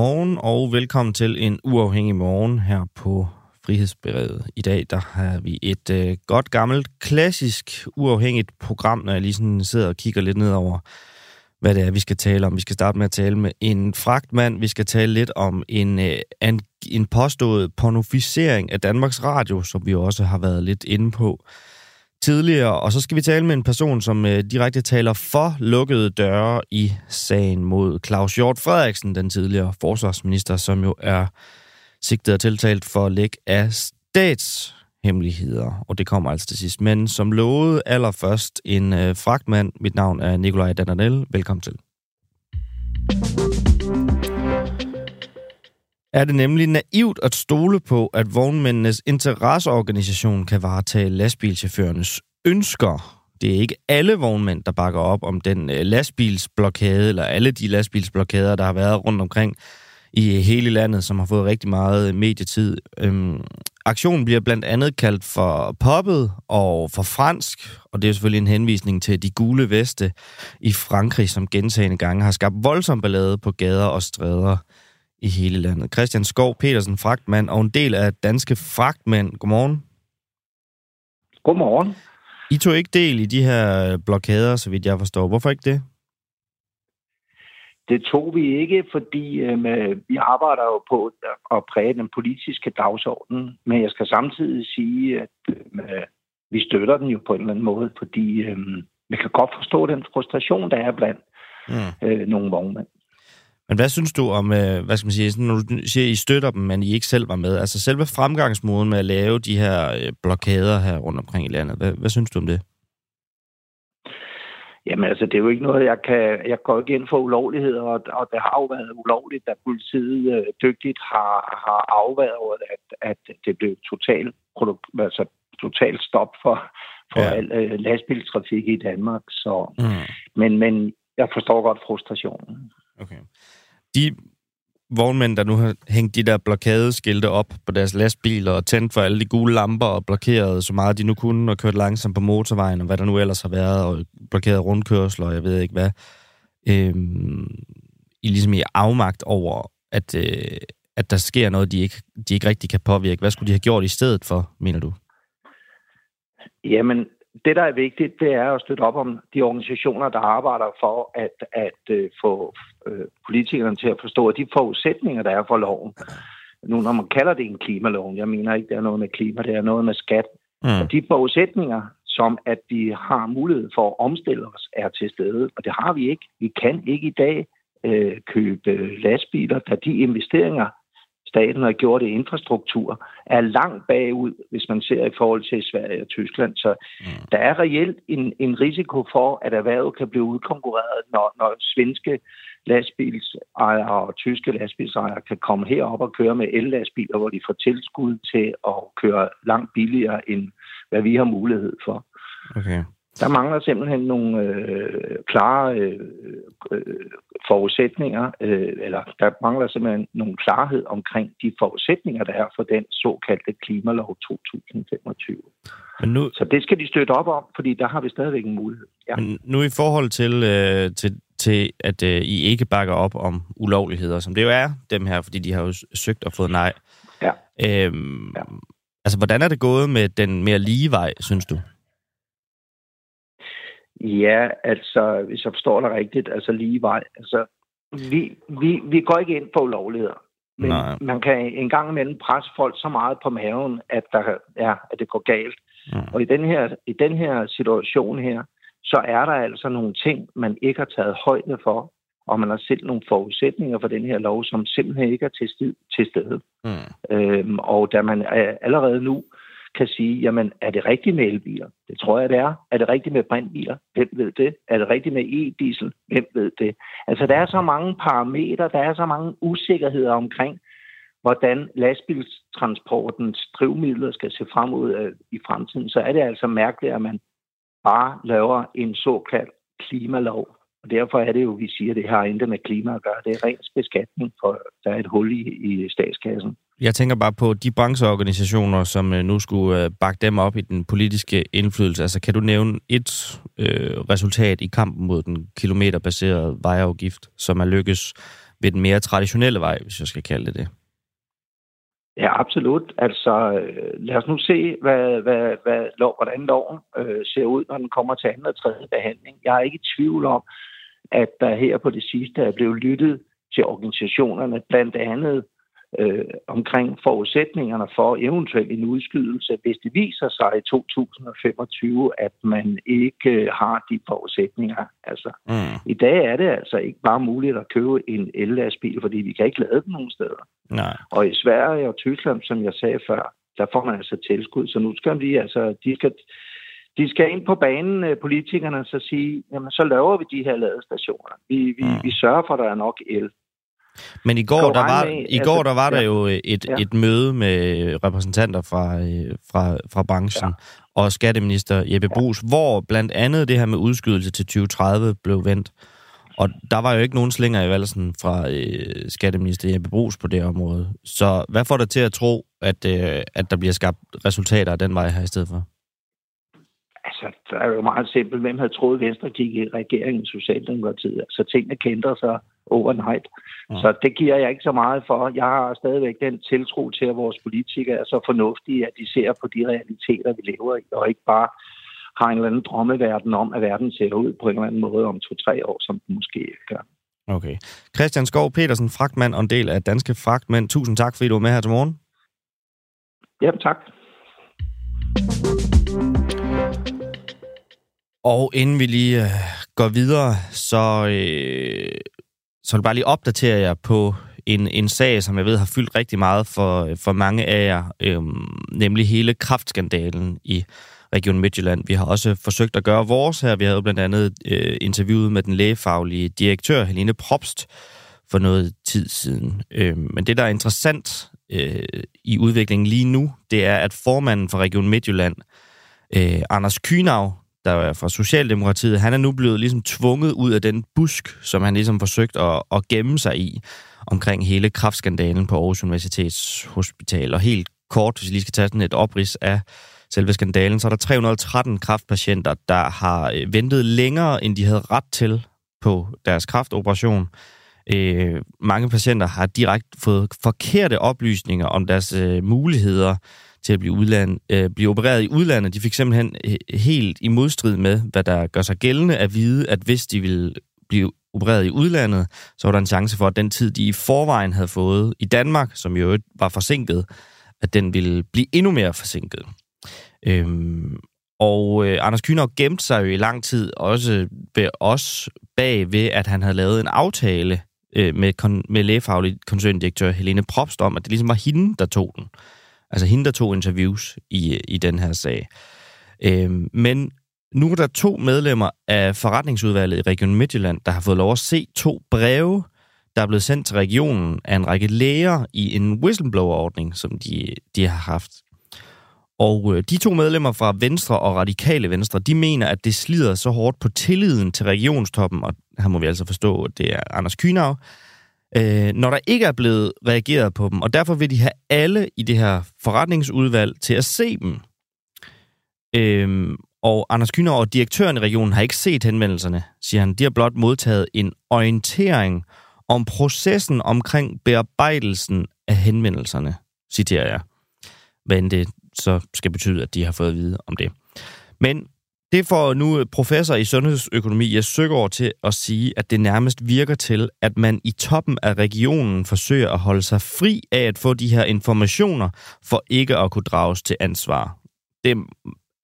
Godmorgen og velkommen til en uafhængig morgen her på Frihedsberedet. I dag der har vi et øh, godt gammelt, klassisk, uafhængigt program, når jeg lige sådan sidder og kigger lidt ned over, hvad det er, vi skal tale om. Vi skal starte med at tale med en fragtmand. Vi skal tale lidt om en, øh, en, en påstået pornoficering af Danmarks Radio, som vi også har været lidt inde på tidligere. Og så skal vi tale med en person, som øh, direkte taler for lukkede døre i sagen mod Claus Hjort Frederiksen, den tidligere forsvarsminister, som jo er sigtet og tiltalt for læk af statshemmeligheder. Og det kommer altså til sidst. Men som lovet allerførst en øh, fragtmand. Mit navn er Nikolaj Dananel. Velkommen til er det nemlig naivt at stole på, at vognmændenes interesseorganisation kan varetage lastbilchaufførernes ønsker. Det er ikke alle vognmænd, der bakker op om den øh, lastbilsblokade, eller alle de lastbilsblokader, der har været rundt omkring i øh, hele landet, som har fået rigtig meget øh, medietid. Øhm, aktionen bliver blandt andet kaldt for poppet og for fransk, og det er selvfølgelig en henvisning til de gule veste i Frankrig, som gentagende gange har skabt voldsom ballade på gader og stræder i hele landet. Christian Skov Petersen, fragtmand, og en del af Danske Fragtmænd. Godmorgen. Godmorgen. I tog ikke del i de her blokader, så vidt jeg forstår. Hvorfor ikke det? Det tog vi ikke, fordi øh, vi arbejder jo på at præge den politiske dagsorden. Men jeg skal samtidig sige, at øh, vi støtter den jo på en eller anden måde, fordi øh, vi kan godt forstå den frustration, der er blandt mm. øh, nogle vognmænd. Men hvad synes du om, øh, hvad skal man sige, sådan, når du siger, I støtter dem, men I ikke selv var med? Altså selve fremgangsmåden med at lave de her øh, blokader her rundt omkring i landet, hvad, hvad synes du om det? Jamen altså, det er jo ikke noget, jeg kan... Jeg går ikke ind for ulovligheder, og, og det har jo været ulovligt, at politiet øh, dygtigt har, har afværet, at, at det blev totalt altså, total stop for, for ja. al øh, lastbilstrafik i Danmark. Så, mm. men, men jeg forstår godt frustrationen. Okay de vognmænd, der nu har hængt de der blokadeskilte op på deres lastbiler og tændt for alle de gule lamper og blokeret så meget de nu kunne og kørt langsomt på motorvejen og hvad der nu ellers har været og blokeret rundkørsler og jeg ved ikke hvad. Øhm, I ligesom i afmagt over, at, øh, at der sker noget, de ikke, de ikke rigtig kan påvirke. Hvad skulle de have gjort i stedet for, mener du? Jamen, det, der er vigtigt, det er at støtte op om de organisationer, der arbejder for at, at øh, få uh, politikerne til at forstå de forudsætninger, der er for loven. Nu, når man kalder det en klimalov, jeg mener ikke, det er noget med klima, det er noget med skat. Mm. Og de forudsætninger, som at vi har mulighed for at omstille os, er til stede. Og det har vi ikke. Vi kan ikke i dag uh, købe lastbiler, da de investeringer, staten har gjort i infrastruktur, er langt bagud, hvis man ser i forhold til Sverige og Tyskland. Så mm. der er reelt en, en risiko for, at erhvervet kan blive udkonkurreret, når, når svenske lastbilsejere og tyske lastbilsejere kan komme herop og køre med el-lastbiler, hvor de får tilskud til at køre langt billigere, end hvad vi har mulighed for. Okay. Der mangler simpelthen nogle øh, klare øh, øh, forudsætninger, øh, eller der mangler simpelthen nogle klarhed omkring de forudsætninger, der er for den såkaldte klimalov 2025. Men nu, Så det skal de støtte op om, fordi der har vi stadigvæk en mulighed. Ja. Men nu i forhold til, øh, til, til at øh, I ikke bakker op om ulovligheder, som det jo er dem her, fordi de har jo søgt og fået nej. Ja. Øhm, ja. Altså, hvordan er det gået med den mere lige vej, synes du? Ja, altså, hvis jeg forstår det rigtigt, altså lige vej. Altså, vi, vi, vi går ikke ind på ulovligheder. Men Nej. man kan en gang imellem presse folk så meget på maven, at, der, ja, at det går galt. Mm. Og i den, her, i den her situation her, så er der altså nogle ting, man ikke har taget højde for, og man har selv nogle forudsætninger for den her lov, som simpelthen ikke er til, til stede. Mm. Øhm, og da man allerede nu kan sige, jamen er det rigtigt med elbiler? Det tror jeg, det er. Er det rigtigt med brændbiler? Hvem ved det? Er det rigtigt med e-diesel? Hvem ved det? Altså der er så mange parametre, der er så mange usikkerheder omkring, hvordan lastbilstransportens drivmidler skal se frem ud af, i fremtiden, så er det altså mærkeligt, at man bare laver en såkaldt klimalov. Og derfor er det jo, vi siger, at det har intet med klima at gøre. Det er rent beskatning, for der er et hul i, i statskassen. Jeg tænker bare på de brancheorganisationer, som øh, nu skulle øh, bakke dem op i den politiske indflydelse. Altså, kan du nævne et øh, resultat i kampen mod den kilometerbaserede vejafgift, som er lykkes ved den mere traditionelle vej, hvis jeg skal kalde det det. Ja, absolut. Altså, øh, lad os nu se, hvad, hvad, hvad, lov, hvordan loven øh, ser ud, når den kommer til anden og tredje behandling. Jeg er ikke i tvivl om, at der her på det sidste er blevet lyttet til organisationerne, blandt andet øh, omkring forudsætningerne for eventuelt en udskydelse, hvis det viser sig i 2025, at man ikke øh, har de forudsætninger. Altså, mm. I dag er det altså ikke bare muligt at købe en el-lastbil, fordi vi kan ikke lade den nogen steder. Nej. Og i Sverige og Tyskland, som jeg sagde før, der får man altså tilskud. Så nu skal de altså, de skal, de skal ind på banen, øh, politikerne, så sige, jamen så laver vi de her ladestationer. Vi, vi, mm. vi sørger for, at der er nok el. Men i går, der var, i går altså, der var der jo et, ja. et møde med repræsentanter fra, øh, fra, fra branchen ja. og skatteminister Jeppe Brugs, ja. hvor blandt andet det her med udskydelse til 2030 blev vendt. Og der var jo ikke nogen slinger i valsen fra øh, skatteminister Jeppe Brugs på det område. Så hvad får dig til at tro, at, øh, at der bliver skabt resultater af den vej her i stedet for? Altså, det er jo meget simpelt. Hvem havde troet, Venstre gik i regeringen Socialdemokratiet? Så tingene kendte sig overnight. Ja. Så det giver jeg ikke så meget for. Jeg har stadigvæk den tiltro til, at vores politikere er så fornuftige, at de ser på de realiteter, vi lever i, og ikke bare har en eller anden drømmeverden om, at verden ser ud på en eller anden måde om to-tre år, som den måske gør. Okay. Christian Skov Petersen, fragtmand og en del af Danske Fragtmænd. Tusind tak, fordi du var med her til morgen. Ja, tak. Og inden vi lige øh, går videre, så øh, så vil bare lige opdatere jer på en, en sag, som jeg ved har fyldt rigtig meget for, for mange af jer, øhm, nemlig hele kraftskandalen i Region Midtjylland. Vi har også forsøgt at gøre vores her. Vi havde blandt andet øh, interviewet med den lægefaglige direktør, Helene Propst, for noget tid siden. Øh, men det, der er interessant øh, i udviklingen lige nu, det er, at formanden for Region Midtjylland, øh, Anders Kynav, der er fra Socialdemokratiet, han er nu blevet ligesom tvunget ud af den busk, som han ligesom forsøgt at, at gemme sig i omkring hele kraftskandalen på Aarhus Universitets Hospital. Og helt kort, hvis vi lige skal tage sådan et oprids af selve skandalen, så er der 313 kraftpatienter, der har øh, ventet længere, end de havde ret til på deres kraftoperation. Øh, mange patienter har direkte fået forkerte oplysninger om deres øh, muligheder til at blive, udland, øh, blive opereret i udlandet. De fik simpelthen øh, helt i modstrid med, hvad der gør sig gældende, at vide, at hvis de ville blive opereret i udlandet, så var der en chance for, at den tid, de i forvejen havde fået i Danmark, som jo var forsinket, at den ville blive endnu mere forsinket. Øhm, og øh, Anders Kyner gemte sig jo i lang tid også ved os bag ved, at han havde lavet en aftale øh, med, kon- med lægefaglig koncerndirektør Helene Propst om, at det ligesom var hende, der tog den. Altså hende, der tog interviews i, i den her sag. Øhm, men nu er der to medlemmer af forretningsudvalget i Region Midtjylland, der har fået lov at se to breve, der er blevet sendt til regionen af en række læger i en whistleblower-ordning, som de, de har haft. Og øh, de to medlemmer fra Venstre og Radikale Venstre, de mener, at det slider så hårdt på tilliden til regionstoppen, og her må vi altså forstå, at det er Anders Kynav, øh, når der ikke er blevet reageret på dem. Og derfor vil de have alle i det her forretningsudvalg til at se dem. Øhm, og Anders Kyner og direktøren i regionen har ikke set henvendelserne, siger han. De har blot modtaget en orientering om processen omkring bearbejdelsen af henvendelserne, citerer jeg. Hvad end det så skal betyde, at de har fået at vide om det. Men det får nu professor i sundhedsøkonomi Jes Søgaard til at sige, at det nærmest virker til, at man i toppen af regionen forsøger at holde sig fri af at få de her informationer, for ikke at kunne drages til ansvar. Det,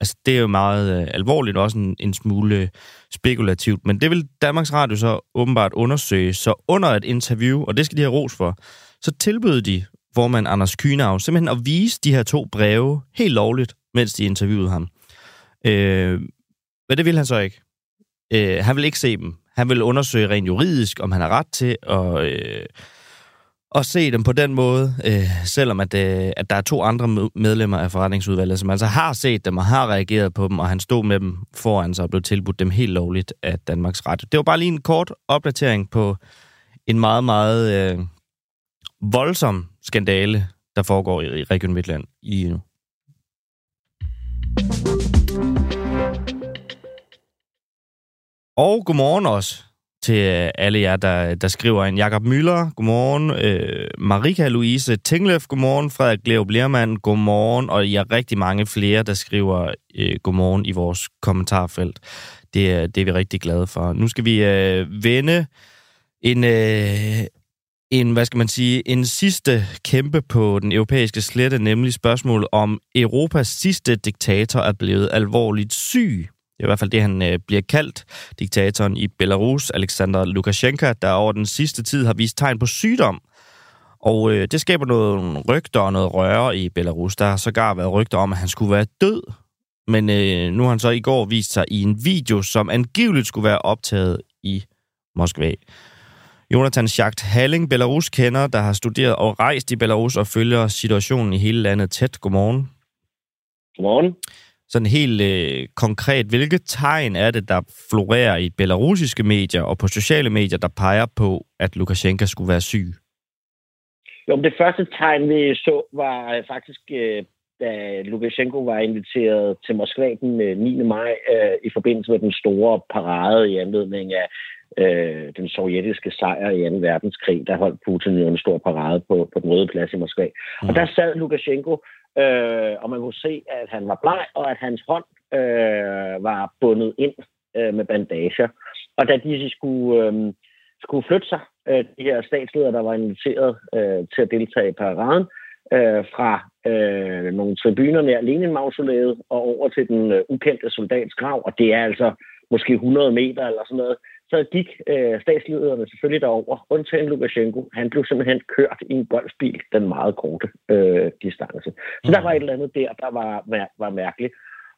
altså, det er jo meget øh, alvorligt, og også en, en smule spekulativt, men det vil Danmarks Radio så åbenbart undersøge. Så under et interview, og det skal de have ros for, så tilbød de formand Anders Kynav simpelthen at vise de her to breve helt lovligt, mens de interviewede ham. Øh, men det vil han så ikke. Øh, han vil ikke se dem. Han vil undersøge rent juridisk, om han har ret til at, øh, at se dem på den måde, øh, selvom at, øh, at der er to andre medlemmer af forretningsudvalget, som altså har set dem og har reageret på dem, og han stod med dem foran sig og blev tilbudt dem helt lovligt af Danmarks Radio. Det var bare lige en kort opdatering på en meget, meget øh, voldsom skandale, der foregår i Region Midtland i nu. Og godmorgen også til øh, alle jer, der, der skriver en. Jakob Møller, godmorgen. Øh, Marika Louise Tinglef, godmorgen. Frederik Leop Bliermann, godmorgen. Og jeg er rigtig mange flere, der skriver øh, godmorgen i vores kommentarfelt. Det, det er vi rigtig glade for. Nu skal vi øh, vende en, øh, en, hvad skal man sige, en sidste kæmpe på den europæiske slette, nemlig spørgsmålet om Europas sidste diktator er blevet alvorligt syg. Det er i hvert fald det, han øh, bliver kaldt, diktatoren i Belarus, Alexander Lukashenko, der over den sidste tid har vist tegn på sygdom. Og øh, det skaber noget rygter og noget røre i Belarus. Der har sågar været rygter om, at han skulle være død. Men øh, nu har han så i går vist sig i en video, som angiveligt skulle være optaget i Moskva. Jonathan Schacht Halling, Belarus kender, der har studeret og rejst i Belarus og følger situationen i hele landet tæt. Godmorgen. Godmorgen. Sådan helt øh, konkret, hvilke tegn er det, der florerer i belarusiske medier og på sociale medier, der peger på, at Lukashenko skulle være syg? Jo, det første tegn, vi så, var øh, faktisk, øh, da Lukashenko var inviteret til Moskva den 9. Øh, maj øh, i forbindelse med den store parade i anledning af øh, den sovjetiske sejr i 2. verdenskrig, der holdt Putin jo en stor parade på, på den røde plads i Moskva. Mm. Og der sad Lukashenko, øh, og man kunne se, at han var bleg, og at hans hånd øh, var bundet ind øh, med bandager. Og da de skulle, øh, skulle flytte sig, øh, de her statsledere, der var inviteret øh, til at deltage i paraden, øh, fra øh, nogle tribuner nær Lenin-mausoleet og over til den øh, ukendte soldats grav, og det er altså måske 100 meter eller sådan noget, så gik øh, statslederne selvfølgelig derover, undtagen Lukashenko. Han blev simpelthen kørt i en golfbil, den meget korte øh, distance. Så der var et eller andet der, der var, var mærkeligt.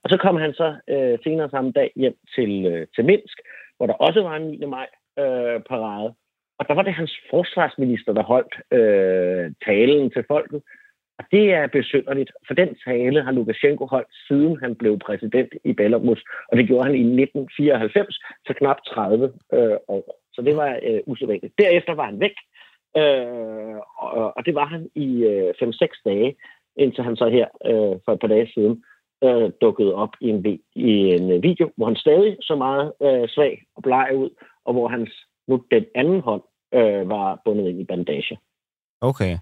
Og så kom han så øh, senere samme dag hjem til, øh, til Minsk, hvor der også var en 9. maj øh, parade. Og der var det hans forsvarsminister, der holdt øh, talen til folket. Og det er besynderligt, for den tale har Lukashenko holdt, siden han blev præsident i Belarus, og det gjorde han i 1994, så knap 30 øh, år. Så det var øh, usædvanligt. Derefter var han væk, øh, og, og det var han i øh, 5-6 dage, indtil han så her øh, for et par dage siden øh, dukkede op i en, i en video, hvor han stadig så meget øh, svag og bleg ud, og hvor hans nu den anden hånd øh, var bundet ind i bandage. Okay.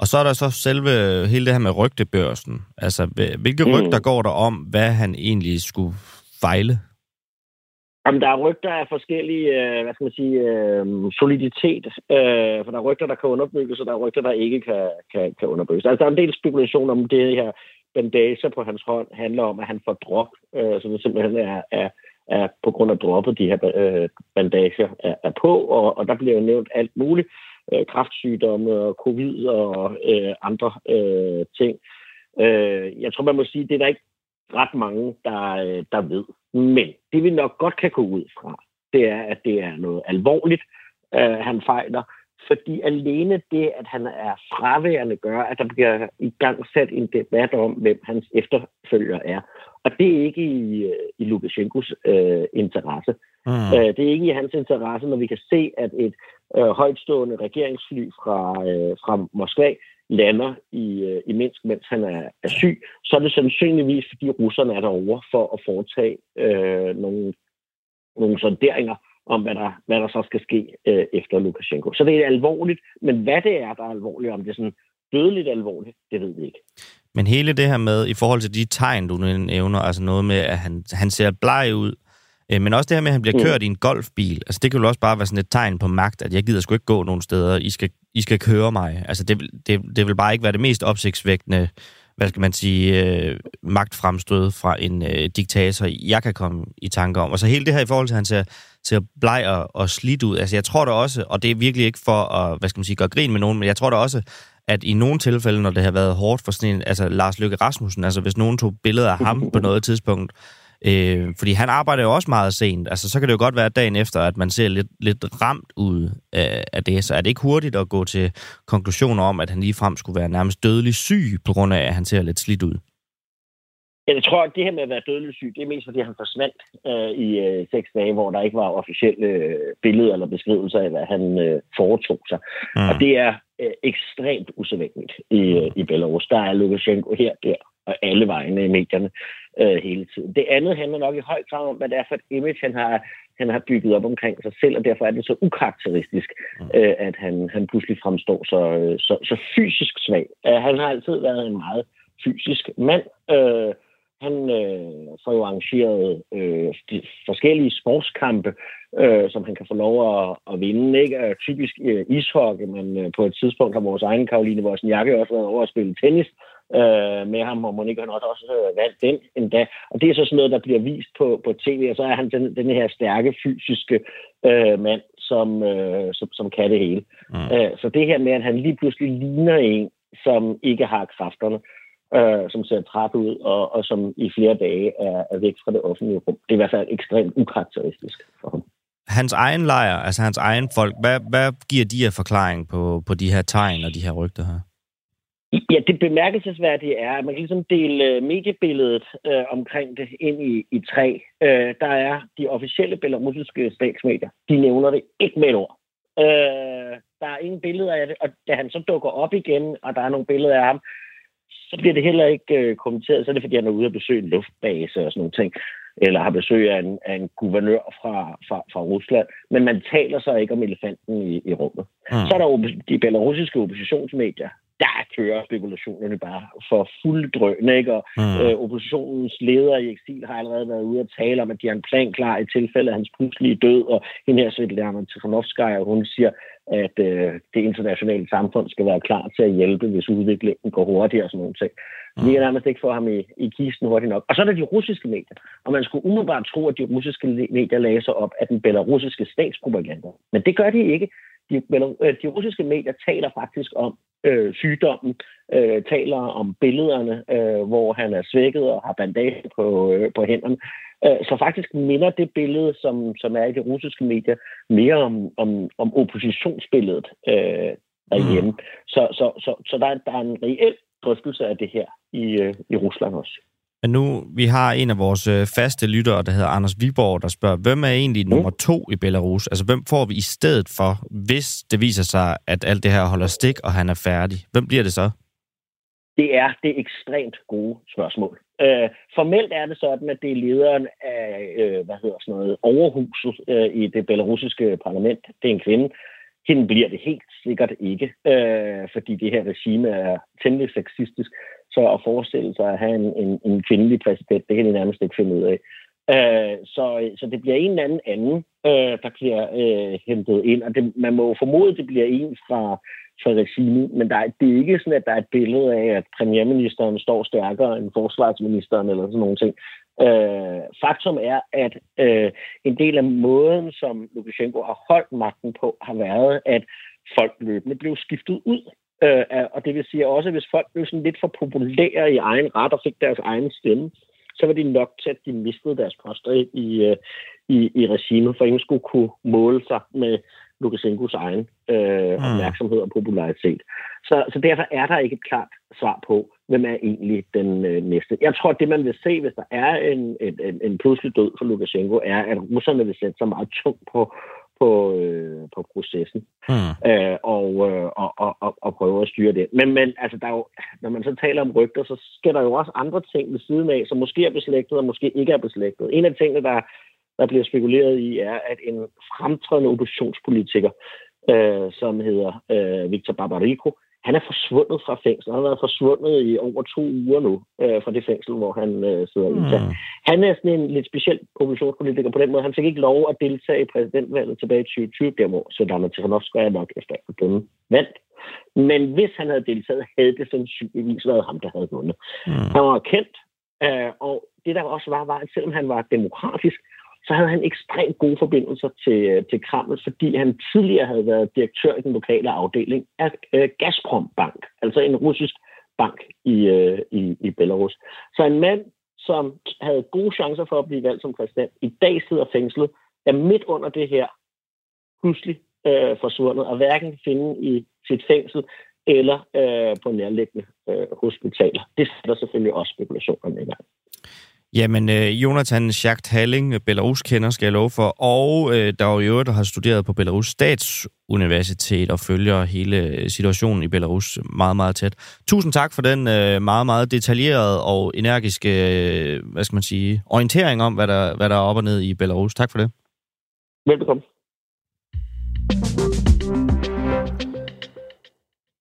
Og så er der så selve hele det her med rygtebørsen. Altså, hvilke mm. rygter går der om, hvad han egentlig skulle fejle? Jamen, der er rygter af forskellige, øh, hvad skal man sige, øh, soliditet. Øh, for der er rygter, der kan underbygges, og der er rygter, der ikke kan, kan, kan underbygges. Altså, der er en del spekulation om det her bandager på hans hånd handler om, at han får drop, øh, så det simpelthen er, er, er på grund af droppet, de her øh, bandager er, er på, og, og der bliver jo nævnt alt muligt øh, kraftsygdomme og covid og øh, andre øh, ting. Øh, jeg tror, man må sige, det er der ikke ret mange, der, øh, der ved. Men det vi nok godt kan gå ud fra, det er, at det er noget alvorligt, øh, han fejler. Fordi alene det, at han er fraværende, gør, at der bliver i gang sat en debat om, hvem hans efterfølger er. Og det er ikke i, øh, i Lukashenkos øh, interesse. Mm. Øh, det er ikke i hans interesse, når vi kan se, at et øh, højtstående regeringsfly fra, øh, fra Moskva lander i, øh, i Minsk, mens han er, er syg, så er det sandsynligvis, fordi russerne er derovre for at foretage øh, nogle, nogle sonderinger om, hvad der, hvad der så skal ske øh, efter Lukashenko. Så det er alvorligt, men hvad det er, der er alvorligt, om det er sådan dødeligt alvorligt, det ved vi ikke. Men hele det her med, i forhold til de tegn, du nævner, altså noget med, at han, han ser bleg ud, men også det her med, at han bliver mm. kørt i en golfbil, altså det kan jo også bare være sådan et tegn på magt, at jeg gider sgu ikke gå nogen steder, I skal, I skal køre mig. Altså det, det, det vil bare ikke være det mest opsigtsvægtende, hvad skal man sige, øh, magtfremstød fra en øh, diktator, jeg kan komme i tanke om. Og så hele det her i forhold til, at han ser, ser bleg og, og slidt ud, altså jeg tror da også, og det er virkelig ikke for at, hvad skal man sige, gøre grin med nogen, men jeg tror da også, at i nogle tilfælde, når det har været hårdt for sådan en, altså Lars Løkke Rasmussen, altså hvis nogen tog billeder af ham på noget tidspunkt, øh, fordi han arbejder jo også meget sent, altså så kan det jo godt være dagen efter, at man ser lidt, lidt ramt ud af, af det, så er det ikke hurtigt at gå til konklusioner om, at han ligefrem skulle være nærmest dødelig syg, på grund af, at han ser lidt slidt ud. Jeg tror, at det her med at være dødelig syg, det er mest fordi, han forsvandt øh, i øh, seks dage, hvor der ikke var officielle øh, billeder eller beskrivelser af, hvad han øh, foretog sig. Mm. Og det er øh, ekstremt usædvanligt i, øh, i Belarus. Der er Lukashenko her, der og alle vegne i medierne øh, hele tiden. Det andet handler nok i høj grad om, hvad det er for et image, han har han har bygget op omkring sig selv, og derfor er det så ukarakteristisk, mm. øh, at han, han pludselig fremstår så, øh, så, så fysisk svag. Uh, han har altid været en meget fysisk mand. Uh, han øh, får jo arrangeret øh, de forskellige sportskampe, øh, som han kan få lov at, at vinde. Ikke? Øh, typisk øh, ishockey, men øh, på et tidspunkt har vores egen Karoline Jakke også været over at spille tennis øh, med ham, og Monika han også, også øh, valgt den endda. Og det er så sådan noget, der bliver vist på, på tv, og så er han den, den her stærke fysiske øh, mand, som, øh, som, som kan det hele. Mm. Øh, så det her med, at han lige pludselig ligner en, som ikke har kræfterne, øh, som ser træt ud, og, og som i flere dage er, er væk fra det offentlige rum. Det er i hvert fald ekstremt ukarakteristisk for ham. Hans egen lejr, altså hans egen folk, hvad, hvad giver de af forklaring på, på de her tegn og de her rygter her? Ja, det bemærkelsesværdige er, at man kan ligesom dele øh, mediebilledet øh, omkring det ind i, i tre. Øh, der er de officielle belarusiske statsmedier. De nævner det ikke med et ord. Øh, der er ingen billeder af det, og da han så dukker op igen, og der er nogle billeder af ham, så bliver det heller ikke øh, kommenteret. Så er det, fordi han er ude at besøge en luftbase og sådan nogle ting. Eller har besøg af en, af en guvernør fra, fra, fra Rusland. Men man taler så ikke om elefanten i, i rummet. Mm. Så er der de belarusiske oppositionsmedier, der kører spekulationerne bare for fuld drøn, ikke? Og mm. øh, oppositionens leder i eksil har allerede været ude at tale om, at de har en plan klar i tilfælde af hans pludselige død, og hende her Svetlana Tikhonovskaya, hun siger, at øh, det internationale samfund skal være klar til at hjælpe, hvis udviklingen går hurtigere og sådan nogle ting. Mm. Vi kan nærmest ikke få ham i, i kisten hurtigt nok. Og så er der de russiske medier. Og man skulle umiddelbart tro, at de russiske medier læser op af den belarusiske statspropaganda. Men det gør de ikke. De, øh, de russiske medier taler faktisk om øh, sygdommen, øh, taler om billederne, øh, hvor han er svækket og har bandage på, øh, på hænderne. Øh, så faktisk minder det billede, som, som er i de russiske medier, mere om, om, om oppositionsbilledet øh, derhjemme. Mm. Så, så, så, så der, er, der er en reel drøftelse af det her i, øh, i Rusland også. Men nu, vi har en af vores øh, faste lyttere, der hedder Anders Viborg, der spørger, hvem er egentlig mm. nummer to i Belarus? Altså, hvem får vi i stedet for, hvis det viser sig, at alt det her holder stik, og han er færdig? Hvem bliver det så? Det er det ekstremt gode spørgsmål. Øh, formelt er det sådan, at det er lederen af, øh, hvad hedder sådan noget, overhuset øh, i det belarusiske parlament. Det er en kvinde. Hende bliver det helt sikkert ikke, øh, fordi det her regime er temmelig sexistisk. Så at forestille sig at have en, en, en kvindelig præsident, det kan de nærmest ikke finde ud af. Øh, så, så det bliver en eller anden anden, øh, der bliver øh, hentet ind, og det, man må formode, at det bliver en fra, fra regimet, men der er, det er ikke sådan, at der er et billede af, at premierministeren står stærkere end forsvarsministeren eller sådan nogle ting. Øh, faktum er, at øh, en del af måden, som Lukashenko har holdt magten på, har været, at folk løbende blev skiftet ud. Øh, og det vil sige også, at hvis folk blev sådan lidt for populære i egen ret og fik deres egen stemme, så var de nok til, at de mistede deres poster i, øh, i, i regimet, for ingen skulle kunne måle sig med Lukashenkos egen øh, mm. opmærksomhed og popularitet. Så, så derfor er der ikke et klart svar på, hvem er egentlig den øh, næste. Jeg tror, at det, man vil se, hvis der er en, en, en, en pludselig død for Lukashenko, er, at russerne vil sætte sig meget tungt på, på, øh, på processen mm. øh, og, øh, og, og, og, og prøve at styre det. Men, men altså, der er jo, når man så taler om rygter, så sker der jo også andre ting ved siden af, som måske er beslægtet og måske ikke er beslægtet. En af tingene, der, der bliver spekuleret i, er, at en fremtrædende oppositionspolitiker, øh, som hedder øh, Victor Barbarico, han er forsvundet fra fængsel. Han har været forsvundet i over to uger nu øh, fra det fængsel, hvor han øh, sidder mm. i. Han er sådan en lidt speciel oppositionspolitiker på den måde. Han fik ikke lov at deltage i præsidentvalget tilbage i 2020, der hvor Svetlana Tikhanovskaya nok efter at dømme vandt. Men hvis han havde deltaget, havde det sandsynligvis været ham, der havde vundet. Mm. Han var kendt, øh, og det der også var, var, at selvom han var demokratisk, så havde han ekstremt gode forbindelser til, øh, til Kreml, fordi han tidligere havde været direktør i den lokale afdeling af øh, Gazprom Bank, altså en russisk bank i, øh, i, i Belarus. Så en mand, som havde gode chancer for at blive valgt som præsident, i dag sidder fængslet, er midt under det her pludselig øh, forsvundet, og hverken finde i sit fængsel eller øh, på nærliggende øh, hospitaler. Det sætter selvfølgelig også spekulationer i gang. Jamen, øh, Jonathan Schacht Halling, Belarus kender, skal jeg love for, og øh, der er jo i øvrigt, der har studeret på Belarus Statsuniversitet og følger hele situationen i Belarus meget, meget tæt. Tusind tak for den øh, meget, meget detaljerede og energiske, øh, hvad skal man sige, orientering om, hvad der, hvad der er op og ned i Belarus. Tak for det. Velbekomme.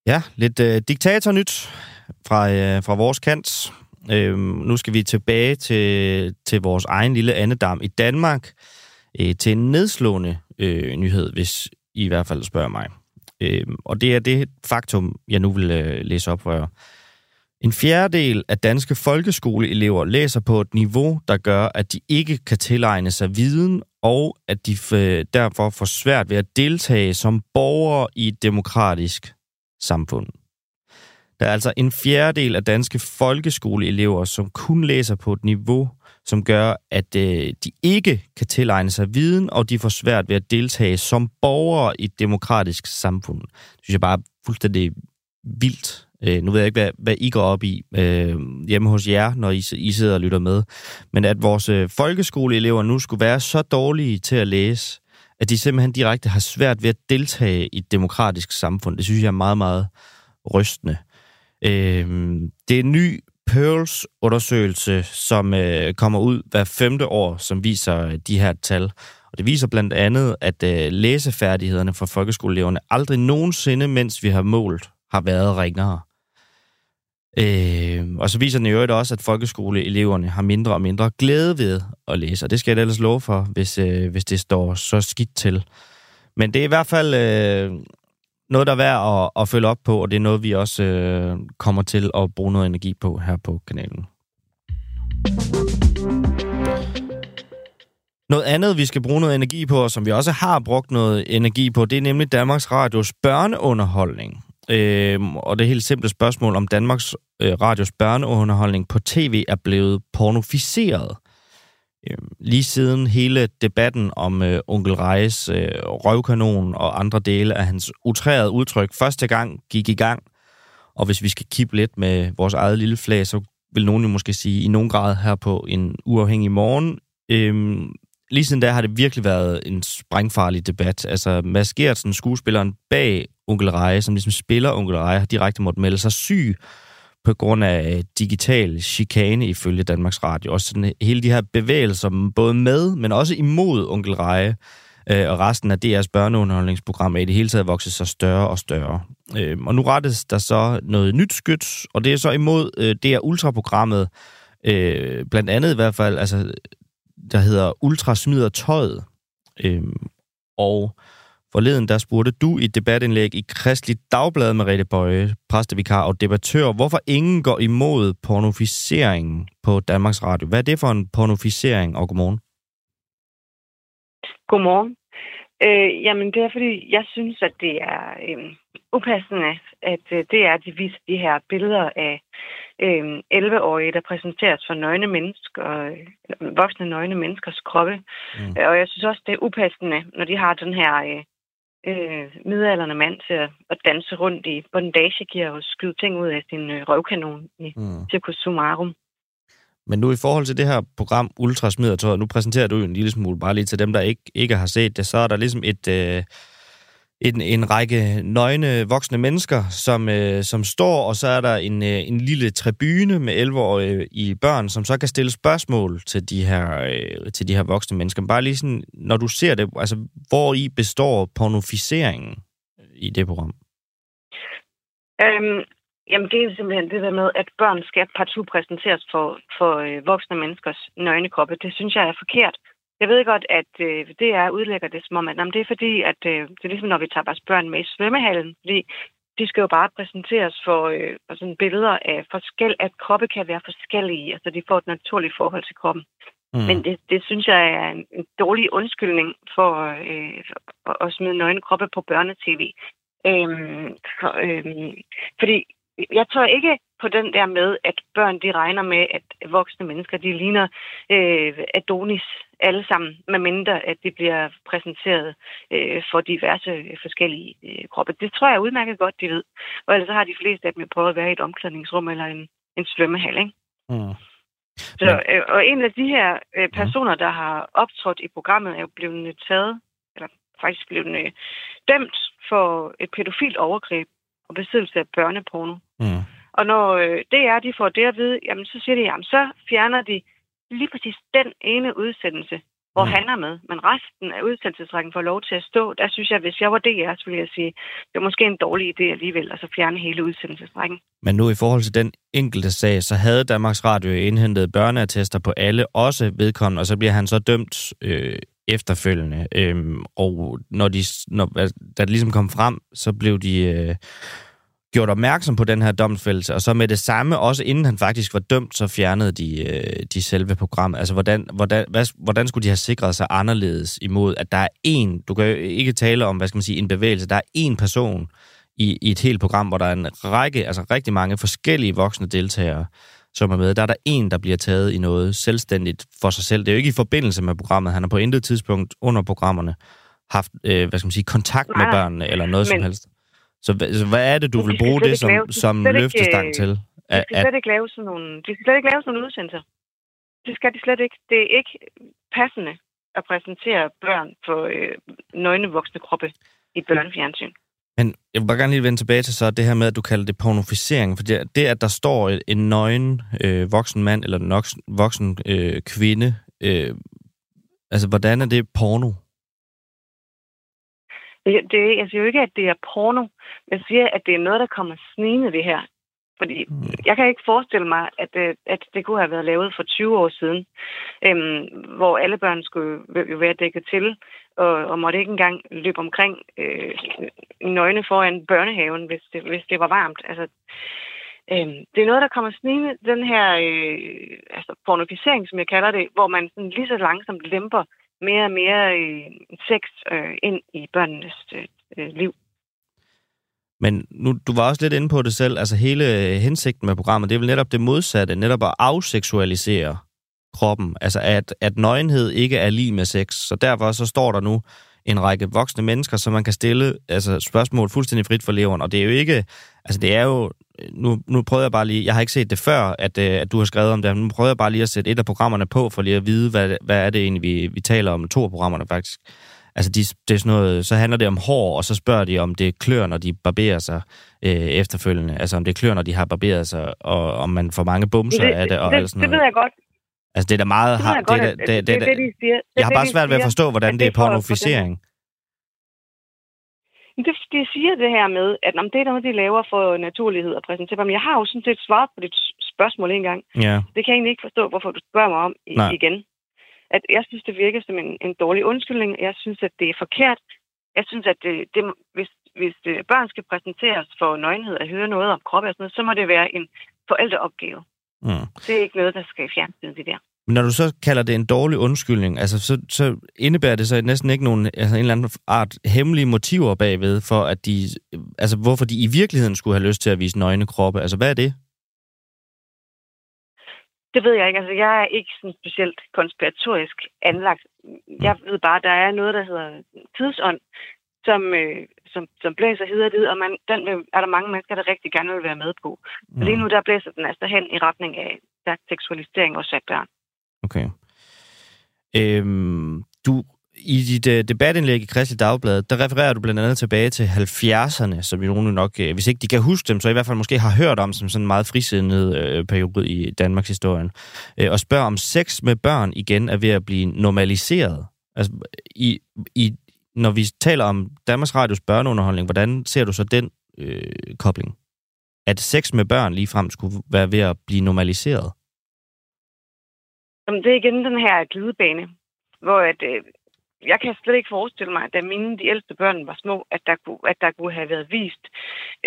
Ja, lidt øh, diktatornyt fra, øh, fra vores kant. Øh, nu skal vi tilbage til, til vores egen lille andedam i Danmark, øh, til en nedslående øh, nyhed, hvis I i hvert fald spørger mig. Øh, og det er det faktum, jeg nu vil øh, læse op for jer. En fjerdedel af danske folkeskoleelever læser på et niveau, der gør, at de ikke kan tilegne sig viden, og at de øh, derfor får svært ved at deltage som borgere i et demokratisk samfund. Der er altså en fjerdedel af danske folkeskoleelever, som kun læser på et niveau, som gør, at øh, de ikke kan tilegne sig viden, og de får svært ved at deltage som borgere i et demokratisk samfund. Det synes jeg bare er fuldstændig vildt. Øh, nu ved jeg ikke, hvad, hvad I går op i øh, hjemme hos jer, når I, I sidder og lytter med. Men at vores øh, folkeskoleelever nu skulle være så dårlige til at læse, at de simpelthen direkte har svært ved at deltage i et demokratisk samfund, det synes jeg er meget, meget rystende. Øh, Øh, det er en ny Pearls-undersøgelse, som øh, kommer ud hver femte år, som viser øh, de her tal. Og det viser blandt andet, at øh, læsefærdighederne for folkeskoleeleverne aldrig nogensinde, mens vi har målt, har været ringere. Øh, og så viser den i øvrigt også, at folkeskoleeleverne har mindre og mindre glæde ved at læse, og det skal jeg ellers love for, hvis, øh, hvis det står så skidt til. Men det er i hvert fald øh, noget, der er værd at, at følge op på, og det er noget, vi også øh, kommer til at bruge noget energi på her på kanalen. Noget andet, vi skal bruge noget energi på, og som vi også har brugt noget energi på, det er nemlig Danmarks Radios børneunderholdning. Øhm, og det helt simple spørgsmål, om Danmarks øh, Radios børneunderholdning på tv er blevet pornoficeret. Øhm, lige siden hele debatten om øh, onkel Rejes øh, røvkanon og andre dele af hans utrærede udtryk første gang gik i gang, og hvis vi skal kippe lidt med vores eget lille flag, så vil nogen jo måske sige i nogen grad her på en uafhængig morgen. Øh, lige siden da har det virkelig været en sprængfarlig debat. Altså Mads Gertsen, skuespilleren bag Onkel Reje, som ligesom spiller Onkel Reje, har direkte måtte melde sig syg på grund af øh, digital chikane ifølge Danmarks Radio. Også sådan øh, hele de her bevægelser, både med, men også imod Onkel Reje, øh, og resten af DR's børneunderholdningsprogram er i det hele taget vokset sig større og større. Øh, og nu rettes der så noget nyt skyt, og det er så imod øh, DR Ultra-programmet, øh, blandt andet i hvert fald, altså, der hedder Ultra smider tøjet. Øh, og Forleden der spurgte du i et debatindlæg i Kristelig Dagblad med Rette Bøje, præstevikar og debattør, hvorfor ingen går imod pornoficeringen på Danmarks Radio. Hvad er det for en pornoficering, og godmorgen? Godmorgen. Øh, jamen, det er fordi, jeg synes, at det er øh, upassende, at øh, det er, at de viser de her billeder af øh, 11-årige, der præsenteres for nøgne mennesker, øh, voksne nøgne menneskers kroppe. Mm. Og jeg synes også, det er upassende, når de har den her øh, øh, midalderne mand til at, at danse rundt i bondagegear og skyde ting ud af sin øh, røvkanon i mm. Circus Sumarum. Men nu i forhold til det her program Ultra Smider nu præsenterer du jo en lille smule, bare lige til dem, der ikke, ikke har set det, så er der ligesom et, øh, en, en række nøgne voksne mennesker, som, øh, som står, og så er der en, øh, en lille tribune med 11-årige i børn, som så kan stille spørgsmål til de her, øh, til de her voksne mennesker. Bare lige sådan, når du ser det, altså, hvor i består pornoficeringen i det program? Øhm, jamen, det er simpelthen det der med, at børn skal partout præsenteres for, for øh, voksne menneskers nøgne kroppe. Det synes jeg er forkert. Jeg ved godt, at øh, det er udlægger det som om, at jamen, det er fordi, at øh, det er ligesom, når vi tager vores børn med i svømmehallen, fordi de skal jo bare præsenteres for, øh, for sådan billeder af forskel, at kroppe kan være forskellige, altså de får et naturligt forhold til kroppen. Mm. Men det, det synes jeg er en, en dårlig undskyldning for, øh, for at smide nøgne kroppe på børnetv. Øhm, for, øhm, fordi jeg tror ikke på den der med, at børn de regner med, at voksne mennesker de ligner øh, Adonis alle sammen, medmindre at de bliver præsenteret øh, for diverse øh, forskellige øh, kroppe. Det tror jeg udmærket godt, de ved. Og ellers har de fleste af dem prøvet at være i et omklædningsrum eller en, en svømmehal, ikke? Mm. Så, øh, og en af de her øh, personer, der har optrådt i programmet, er jo blevet taget, eller faktisk blevet øh, dømt for et pædofilt overgreb og besiddelse af børneporno. Mm. Og når øh, det er, de får det at vide, jamen så siger de, jamen så fjerner de lige præcis den ene udsendelse hvor mm. han er med. Men resten af udsendelsesrækken får lov til at stå. Der synes jeg, hvis jeg var DR, så ville jeg sige, det er måske en dårlig idé alligevel, at så fjerne hele udsendelsesrækken. Men nu i forhold til den enkelte sag, så havde Danmarks Radio indhentet børneattester på alle, også vedkommende, og så bliver han så dømt øh, efterfølgende. Øhm, og når de, når, da det ligesom kom frem, så blev de øh, gjort opmærksom på den her domsfældelse, og så med det samme, også inden han faktisk var dømt, så fjernede de, øh, de selve programmet. Altså, hvordan, hvordan, hvad, hvordan skulle de have sikret sig anderledes imod, at der er en, du kan jo ikke tale om, hvad skal man sige, en bevægelse, der er en person i, i et helt program, hvor der er en række, altså rigtig mange forskellige voksne deltagere, som er med. Der er der en, der bliver taget i noget selvstændigt for sig selv. Det er jo ikke i forbindelse med programmet. Han har på intet tidspunkt under programmerne haft, øh, hvad skal man sige, kontakt med børnene eller noget men, som helst. Så, så hvad er det, du vil bruge det som, lave, som løftestang ikke, til? De skal slet ikke lave sådan nogle, de skal slet ikke lave sådan nogle udsendelser. Det skal de slet ikke. Det er ikke passende at præsentere børn på øh, nøgne voksne kroppe i børnefjernsyn. Men jeg vil bare gerne lige vende tilbage til så det her med, at du kalder det pornoficering. For det, det at der står en nøgen øh, voksen mand eller en voksen øh, kvinde, øh, altså hvordan er det porno? Det, jeg siger jo ikke, at det er porno. Jeg siger, at det er noget, der kommer snigende det her. Fordi mm. jeg kan ikke forestille mig, at, det, at det kunne have været lavet for 20 år siden, øhm, hvor alle børn skulle jo være dækket til, og, og måtte ikke engang løbe omkring øh, nøgne foran børnehaven, hvis det, hvis det var varmt. Altså, øhm, det er noget, der kommer snigende, den her øh, altså pornoficering, som jeg kalder det, hvor man sådan lige så langsomt lemper mere og mere øh, sex øh, ind i børnenes øh, øh, liv. Men nu, du var også lidt inde på det selv, altså hele øh, hensigten med programmet, det er vel netop det modsatte, netop at afseksualisere kroppen, altså at, at nøgenhed ikke er lige med sex, så derfor så står der nu en række voksne mennesker, som man kan stille altså spørgsmål fuldstændig frit for leveren, og det er jo ikke, altså det er jo, nu, nu prøver jeg bare lige, jeg har ikke set det før, at, øh, at du har skrevet om det, nu prøver jeg bare lige at sætte et af programmerne på, for lige at vide, hvad, hvad er det egentlig, vi, vi taler om, to af programmerne faktisk. Altså, de, det er sådan noget, så handler det om hår, og så spørger de, om det klør, når de barberer sig øh, efterfølgende. Altså, om det klør, når de har barberet sig, og om man får mange bumser det, af det, og det, alt sådan noget. Det ved jeg godt. Altså, det er da meget... Det, har, det, det, det, det, det, det, de siger. Jeg har bare svært ved at forstå, hvordan det er pornoficering. Det, de siger det her med, at om det er noget, de laver for naturlighed og præsentere dem. Jeg har jo sådan set svaret på dit spørgsmål en gang. Ja. Det kan jeg egentlig ikke forstå, hvorfor du spørger mig om i, igen. At jeg synes, det virker som en, en dårlig undskyldning. Jeg synes, at det er forkert. Jeg synes, at det, det, hvis, hvis det, børn skal præsenteres for nøgenhed og høre noget om kroppen og sådan noget, så må det være en forældreopgave. Mm. Det er ikke noget, der skal fjerne det der. Men når du så kalder det en dårlig undskyldning, altså, så, så indebærer det så næsten ikke nogen altså en eller anden art hemmelige motiver bagved, for at de, altså hvorfor de i virkeligheden skulle have lyst til at vise nøgne kroppe. Altså hvad er det? Det ved jeg ikke. Altså, jeg er ikke sådan specielt konspiratorisk anlagt. Jeg ved bare, at der er noget, der hedder tidsånd, som, øh, som, som blæser hedder det, og man, den vil, er der mange mennesker, der rigtig gerne vil være med på. Mm. Lige nu, der blæser den altså hen i retning af stærk seksualisering og af børn. Okay. Øhm, du, I dit uh, debatindlæg i Kristelig Dagblad, der refererer du blandt andet tilbage til 70'erne, som vi nogen nok, uh, hvis ikke de kan huske dem, så i hvert fald måske har hørt om som sådan en meget frisindet uh, øh, periode i Danmarks historie. Uh, og spørger om sex med børn igen er ved at blive normaliseret. Altså, i, i, når vi taler om Danmarks Radios børneunderholdning, hvordan ser du så den uh, kobling? At sex med børn lige frem skulle være ved at blive normaliseret? Jamen, det er igen den her glidebane, hvor at, øh, jeg kan slet ikke forestille mig, at da mine de ældste børn var små, at der kunne, at der kunne have været vist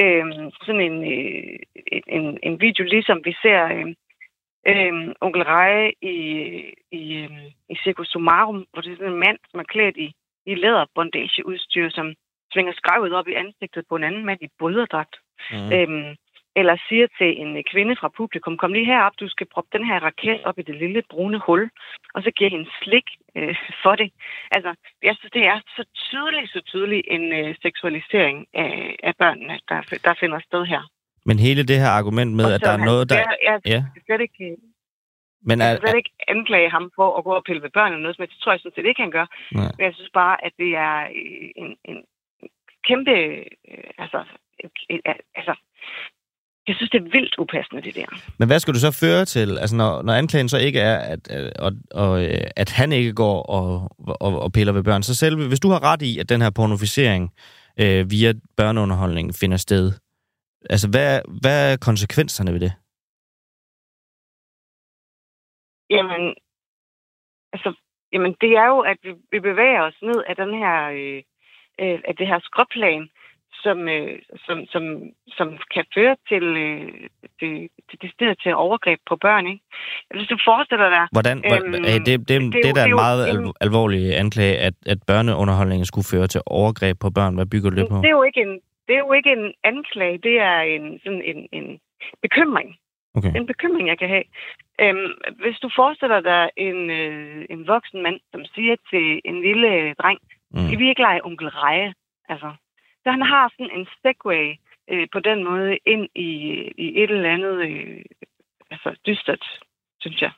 øh, sådan en, øh, en, en video, ligesom vi ser øh, øh, onkel Reje i, i, øh, i Circus Sumarum, hvor det er sådan en mand, som er klædt i, i læderbondageudstyr, som svinger skrevet op i ansigtet på en anden mand i bulderdragt. Mm. Øh, eller siger til en kvinde fra publikum, kom lige herop, du skal proppe den her raket op i det lille brune hul, og så giver hende slik øh, for det. Altså, jeg synes, det er så tydeligt, så tydeligt en øh, seksualisering af, af børnene, der, der finder sted her. Men hele det her argument med, at der er noget, der... Jeg, jeg, ja. skal ikke, men er, jeg skal ikke anklage ham for at gå og pille ved børn eller noget, men det tror jeg sådan set ikke, han gør. Nej. Men jeg synes bare, at det er en, en kæmpe... Øh, altså, et, altså Jeg synes, det er vildt upassende, det der. Men hvad skal du så føre til, altså når, når anklagen så ikke er, at, at, at, at han ikke går og, og, og piller ved børn, så selv hvis du har ret i, at den her pornoficering øh, via børneunderholdning finder sted, altså hvad, hvad er konsekvenserne ved det? Jamen, altså, jamen det er jo, at vi, vi bevæger os ned af den her, øh, øh, af det her skråplan, som, øh, som, som, som kan føre til, øh, til, til, til, til overgreb på børn. Ikke? Hvis du forestiller dig... Hvordan, øhm, det, det, det, det, det, det er en meget al, alvorlig anklage, at, at børneunderholdningen skulle føre til overgreb på børn. Hvad bygger du det på? Det er jo ikke en, det er jo ikke en anklage, det er en, sådan en, en bekymring. Okay. En bekymring, jeg kan have. Øhm, hvis du forestiller dig en, øh, en voksen mand, som siger til en lille dreng, mm. skal vi ikke lege onkel Reje? Altså, så han har sådan en segway øh, på den måde ind i, i et eller andet øh, altså dystert, synes jeg.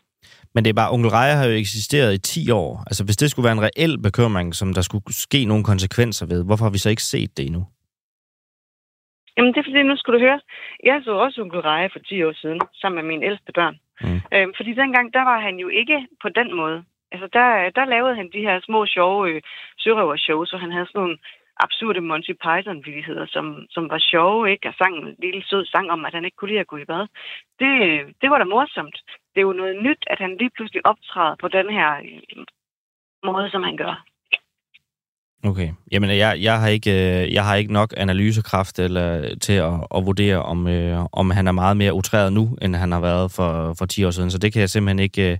Men det er bare, onkel Reje har jo eksisteret i 10 år. Altså, hvis det skulle være en reel bekymring, som der skulle ske nogle konsekvenser ved, hvorfor har vi så ikke set det endnu? Jamen, det er fordi, nu skulle du høre, jeg så også onkel Reje for 10 år siden, sammen med mine ældste børn. Mm. Øhm, fordi dengang, der var han jo ikke på den måde. Altså, der, der lavede han de her små, sjove øh, sørøver-shows, og han havde sådan nogle absurde Monty Python-villigheder, som, som var sjove, ikke? Og sang en lille sød sang om, at han ikke kunne lide at gå i bad. Det, det var da morsomt. Det er jo noget nyt, at han lige pludselig optræder på den her øh, måde, som han gør. Okay. Jamen, jeg, jeg, har ikke, øh, jeg har ikke nok analysekraft eller, til at, at vurdere, om, øh, om han er meget mere utræret nu, end han har været for, for 10 år siden. Så det kan jeg simpelthen ikke, øh,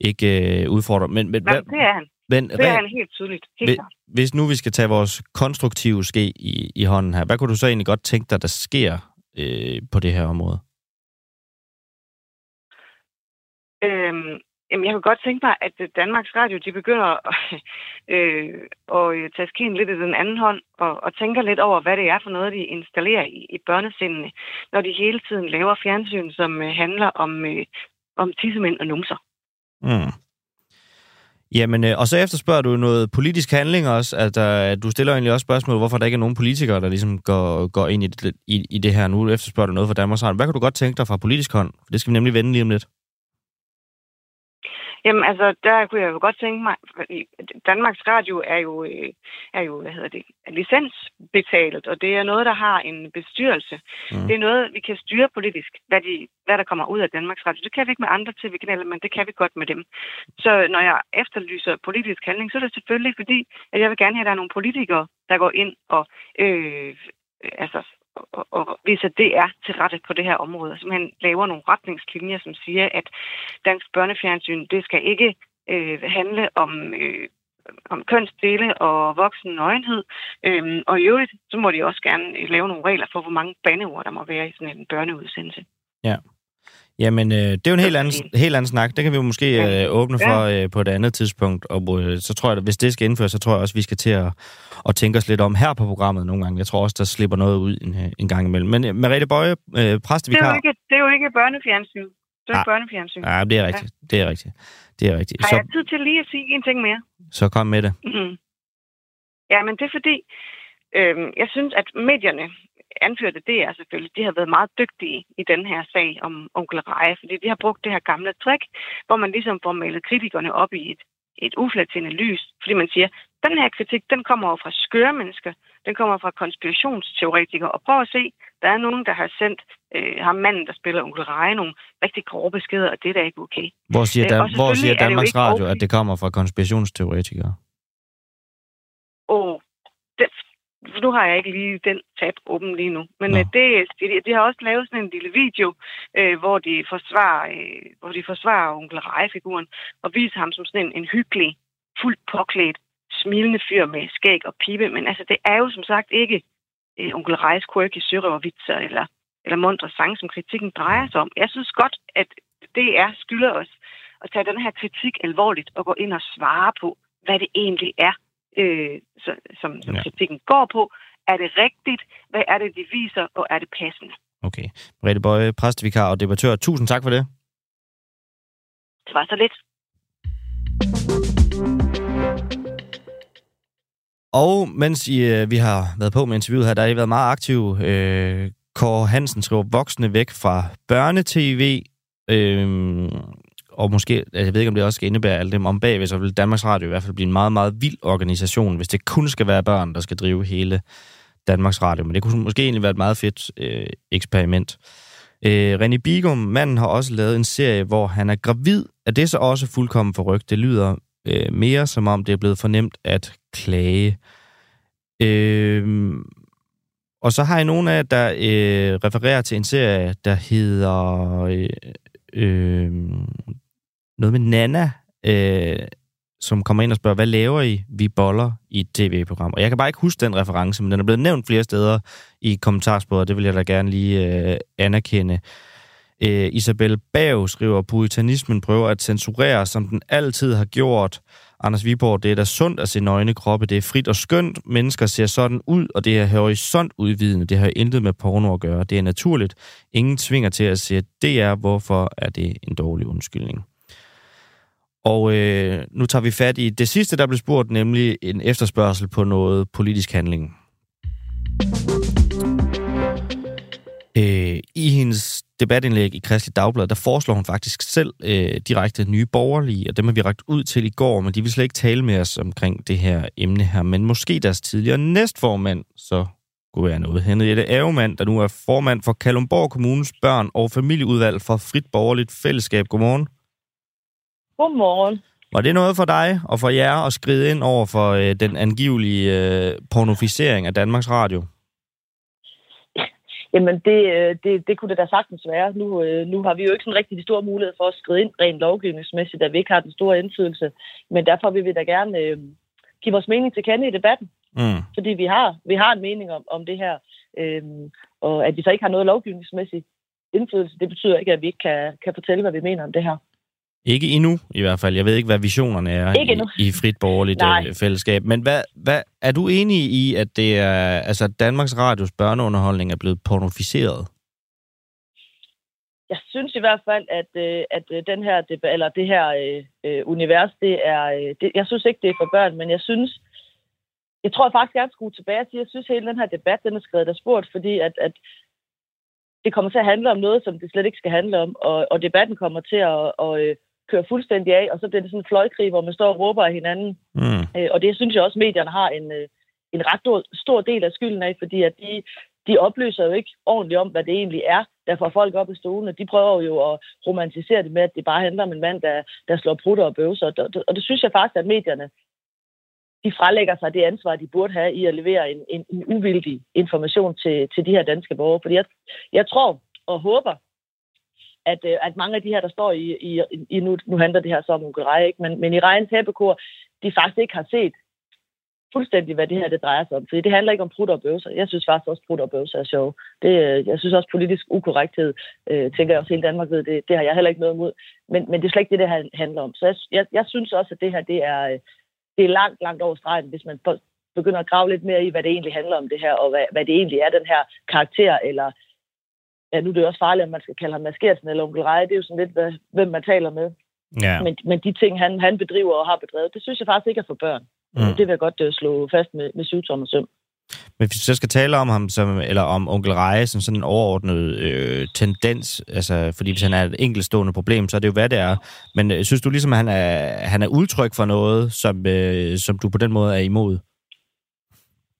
ikke udfordre. Men, men, Nej, det er han. Men, det er han helt tydeligt. Helt hvis, hvis nu vi skal tage vores konstruktive ske i, i hånden her, hvad kunne du så egentlig godt tænke dig, der sker øh, på det her område? Øhm, Jamen, jeg kunne godt tænke mig, at Danmarks Radio, de begynder at, øh, at tage skeen lidt i den anden hånd, og, og tænker lidt over, hvad det er for noget, de installerer i, i børnesindene, når de hele tiden laver fjernsyn, som øh, handler om, øh, om tissemænd og numser. Mm. Jamen, øh, og så efterspørger du noget politisk handling også. At, uh, du stiller egentlig også spørgsmål, hvorfor der ikke er nogen politikere, der ligesom går, går ind i det, i, i det her nu. Efterspørger du noget fra Danmarks Radio. Hvad kan du godt tænke dig fra politisk hånd? Det skal vi nemlig vende lige om lidt. Jamen altså, der kunne jeg jo godt tænke mig, fordi Danmarks Radio er jo, øh, er jo hvad hedder det, licensbetalt, og det er noget, der har en bestyrelse. Mm. Det er noget, vi kan styre politisk, hvad, de, hvad der kommer ud af Danmarks Radio. Det kan vi ikke med andre tv-kanaler, men det kan vi godt med dem. Så når jeg efterlyser politisk handling, så er det selvfølgelig fordi, at jeg vil gerne have, at der er nogle politikere, der går ind og øh, altså, og, og viser DR til rette på det her område. Man laver nogle retningslinjer, som siger, at dansk børnefjernsyn, det skal ikke øh, handle om... Øh, om kønsdele og voksen nøgenhed. Øhm, og i øvrigt, så må de også gerne øh, lave nogle regler for, hvor mange bandeord, der må være i sådan en børneudsendelse. Ja. Jamen, øh, det er jo en helt anden, helt anden snak. Det kan vi jo måske øh, åbne for øh, på et andet tidspunkt. Og øh, så tror jeg, at hvis det skal indføres, så tror jeg også, at vi skal til at, at tænke os lidt om her på programmet nogle gange. Jeg tror også, der slipper noget ud en, øh, en gang imellem. Men øh, Merete Bøje, øh, præstevikar... Det er, jo ikke, det er jo ikke børnefjernsyn. Det er ah. børnefjernsyn. Ja, det er rigtigt. Ja. Det er rigtigt. Det er rigtigt. Har så, jeg tid til lige at sige en ting mere? Så kom med det. Mm-hmm. Ja, men det er fordi, øh, jeg synes, at medierne anførte det er selvfølgelig, de har været meget dygtige i den her sag om onkel Reje, fordi de har brugt det her gamle trick, hvor man ligesom får malet kritikerne op i et, et uflatterende lys, fordi man siger, den her kritik, den kommer jo fra skøre mennesker, den kommer fra konspirationsteoretikere, og prøv at se, der er nogen, der har sendt øh, ham manden, der spiller onkel Reje, nogle rigtig grove beskeder, og det er da ikke okay. Hvor siger, øh, hvor siger Danmarks Radio, okay. at det kommer fra konspirationsteoretikere? Åh, oh, det, nu har jeg ikke lige den tab åben lige nu. Men øh, det, de, de har også lavet sådan en lille video, øh, hvor, de forsvarer, øh, hvor de forsvarer onkel Reje-figuren og viser ham som sådan en, en hyggelig, fuldt påklædt, smilende fyr med skæg og pibe. Men altså, det er jo som sagt ikke øh, onkel Rejes quirky sørøvervitser eller, eller mundre sang, som kritikken drejer sig om. Jeg synes godt, at det er skylder os at tage den her kritik alvorligt og gå ind og svare på, hvad det egentlig er, øh, så, som, som ja. kritikken går på. Er det rigtigt? Hvad er det, de viser? Og er det passende? Okay. Brede Bøje, præstevikar og debattør. Tusind tak for det. Det var så lidt. Og mens I, øh, vi har været på med interviewet her, der har I været meget aktive, øh, Kåre Hansen skriver, voksne væk fra børnetv, øhm, og måske, altså, jeg ved ikke, om det også skal indebære alt dem om bagved, så vil Danmarks Radio i hvert fald blive en meget, meget vild organisation, hvis det kun skal være børn, der skal drive hele Danmarks Radio. Men det kunne måske egentlig være et meget fedt øh, eksperiment. Øh, René Bigum, manden, har også lavet en serie, hvor han er gravid. Er det så også fuldkommen forrygt? Det lyder øh, mere som om, det er blevet fornemt at klage. Øh, og så har jeg nogle af der øh, refererer til en serie, der hedder øh, øh, noget med Nana, øh, som kommer ind og spørger, hvad laver I? Vi boller i et tv-program. Og jeg kan bare ikke huske den reference, men den er blevet nævnt flere steder i kommentarsporet, det vil jeg da gerne lige øh, anerkende. Øh, Isabel Bav skriver, puritanismen prøver at censurere, som den altid har gjort. Anders Viborg, det er da sundt at se nøgne kroppe, det er frit og skønt, mennesker ser sådan ud, og det er horisont udvidende, det har intet med porno at gøre, det er naturligt. Ingen tvinger til at se, det er, hvorfor er det en dårlig undskyldning. Og øh, nu tager vi fat i det sidste, der blev spurgt, nemlig en efterspørgsel på noget politisk handling. Øh, I hendes debatindlæg i Kristelig Dagblad, der foreslår hun faktisk selv øh, direkte nye borgerlige, og dem har vi ragt ud til i går, men de vil slet ikke tale med os omkring det her emne her. Men måske deres tidligere næstformand, så kunne være noget. Henriette Avermand, der nu er formand for Kalumborg Kommunes børn- og familieudvalg for Frit Borgerligt Fællesskab. Godmorgen. Godmorgen. Var det noget for dig og for jer at skride ind over for øh, den angivelige øh, pornoficering af Danmarks Radio? Jamen, det, øh, det, det kunne det da sagtens være. Nu, øh, nu har vi jo ikke sådan rigtig de store mulighed for at skride ind rent lovgivningsmæssigt, da vi ikke har den store indflydelse. Men derfor vil vi da gerne øh, give vores mening til kende i debatten. Mm. Fordi vi har, vi har en mening om, om det her. Øh, og at vi så ikke har noget lovgivningsmæssigt indflydelse, det betyder ikke, at vi ikke kan, kan fortælle, hvad vi mener om det her. Ikke endnu, i hvert fald. Jeg ved ikke, hvad visionerne er i, i frit borgerligt Nej. Øh, fællesskab. Men hvad, hvad, er du enig i, at det er, altså Danmarks Radios børneunderholdning er blevet pornoficeret? Jeg synes i hvert fald, at, øh, at øh, den her, eller det her uh, univers, det er, det, jeg synes ikke, det er for børn, men jeg synes, jeg tror faktisk, jeg skulle tilbage og sige, at jeg synes, at hele den her debat, den er skrevet af spurgt, fordi at, at det kommer til at handle om noget, som det slet ikke skal handle om, og, og debatten kommer til at, at, kører fuldstændig af, og så bliver det sådan en fløjkrig, hvor man står og råber af hinanden. Mm. Øh, og det synes jeg også, medierne har en, øh, en ret stor del af skylden af, fordi at de, de opløser jo ikke ordentligt om, hvad det egentlig er, der får folk op i stolene. De prøver jo at romantisere det med, at det bare handler om en mand, der, der slår prutter og bøvser. Og det, og det synes jeg faktisk, at medierne de frelægger sig det ansvar, de burde have i at levere en, en, en uvildig information til, til de her danske borgere. Fordi jeg, jeg tror og håber, at, øh, at mange af de her, der står i, i, i nu, nu handler det her så om Ukraine, ikke? Men, men i regnens Hæppekor, de faktisk ikke har set fuldstændig, hvad det her det drejer sig om. Fordi det handler ikke om prutter og bøvser. Jeg synes faktisk også, at prutter og bøvser er sjov. Det, øh, jeg synes også, politisk ukorrekthed, øh, tænker jeg også hele Danmark ved, det, det har jeg heller ikke noget imod. Men, men det er slet ikke det, det her handler om. Så jeg, jeg, jeg synes også, at det her, det er, øh, det er langt, langt over stregen, hvis man begynder at grave lidt mere i, hvad det egentlig handler om det her, og hvad, hvad det egentlig er, den her karakter, eller ja, nu er det også farligt, om man skal kalde ham Maskersen eller onkel Reje. Det er jo sådan lidt, hvad, hvem man taler med. Ja. Men, men de ting, han, han bedriver og har bedrevet, det synes jeg faktisk ikke er for børn. Mm. Det vil jeg godt uh, slå fast med, med syvtom og søm. Men hvis vi så skal tale om ham, som, eller om onkel Reje som sådan en overordnet øh, tendens, altså, fordi hvis han er et enkeltstående problem, så er det jo, hvad det er. Men øh, synes du ligesom, at han er, han er udtryk for noget, som, øh, som du på den måde er imod?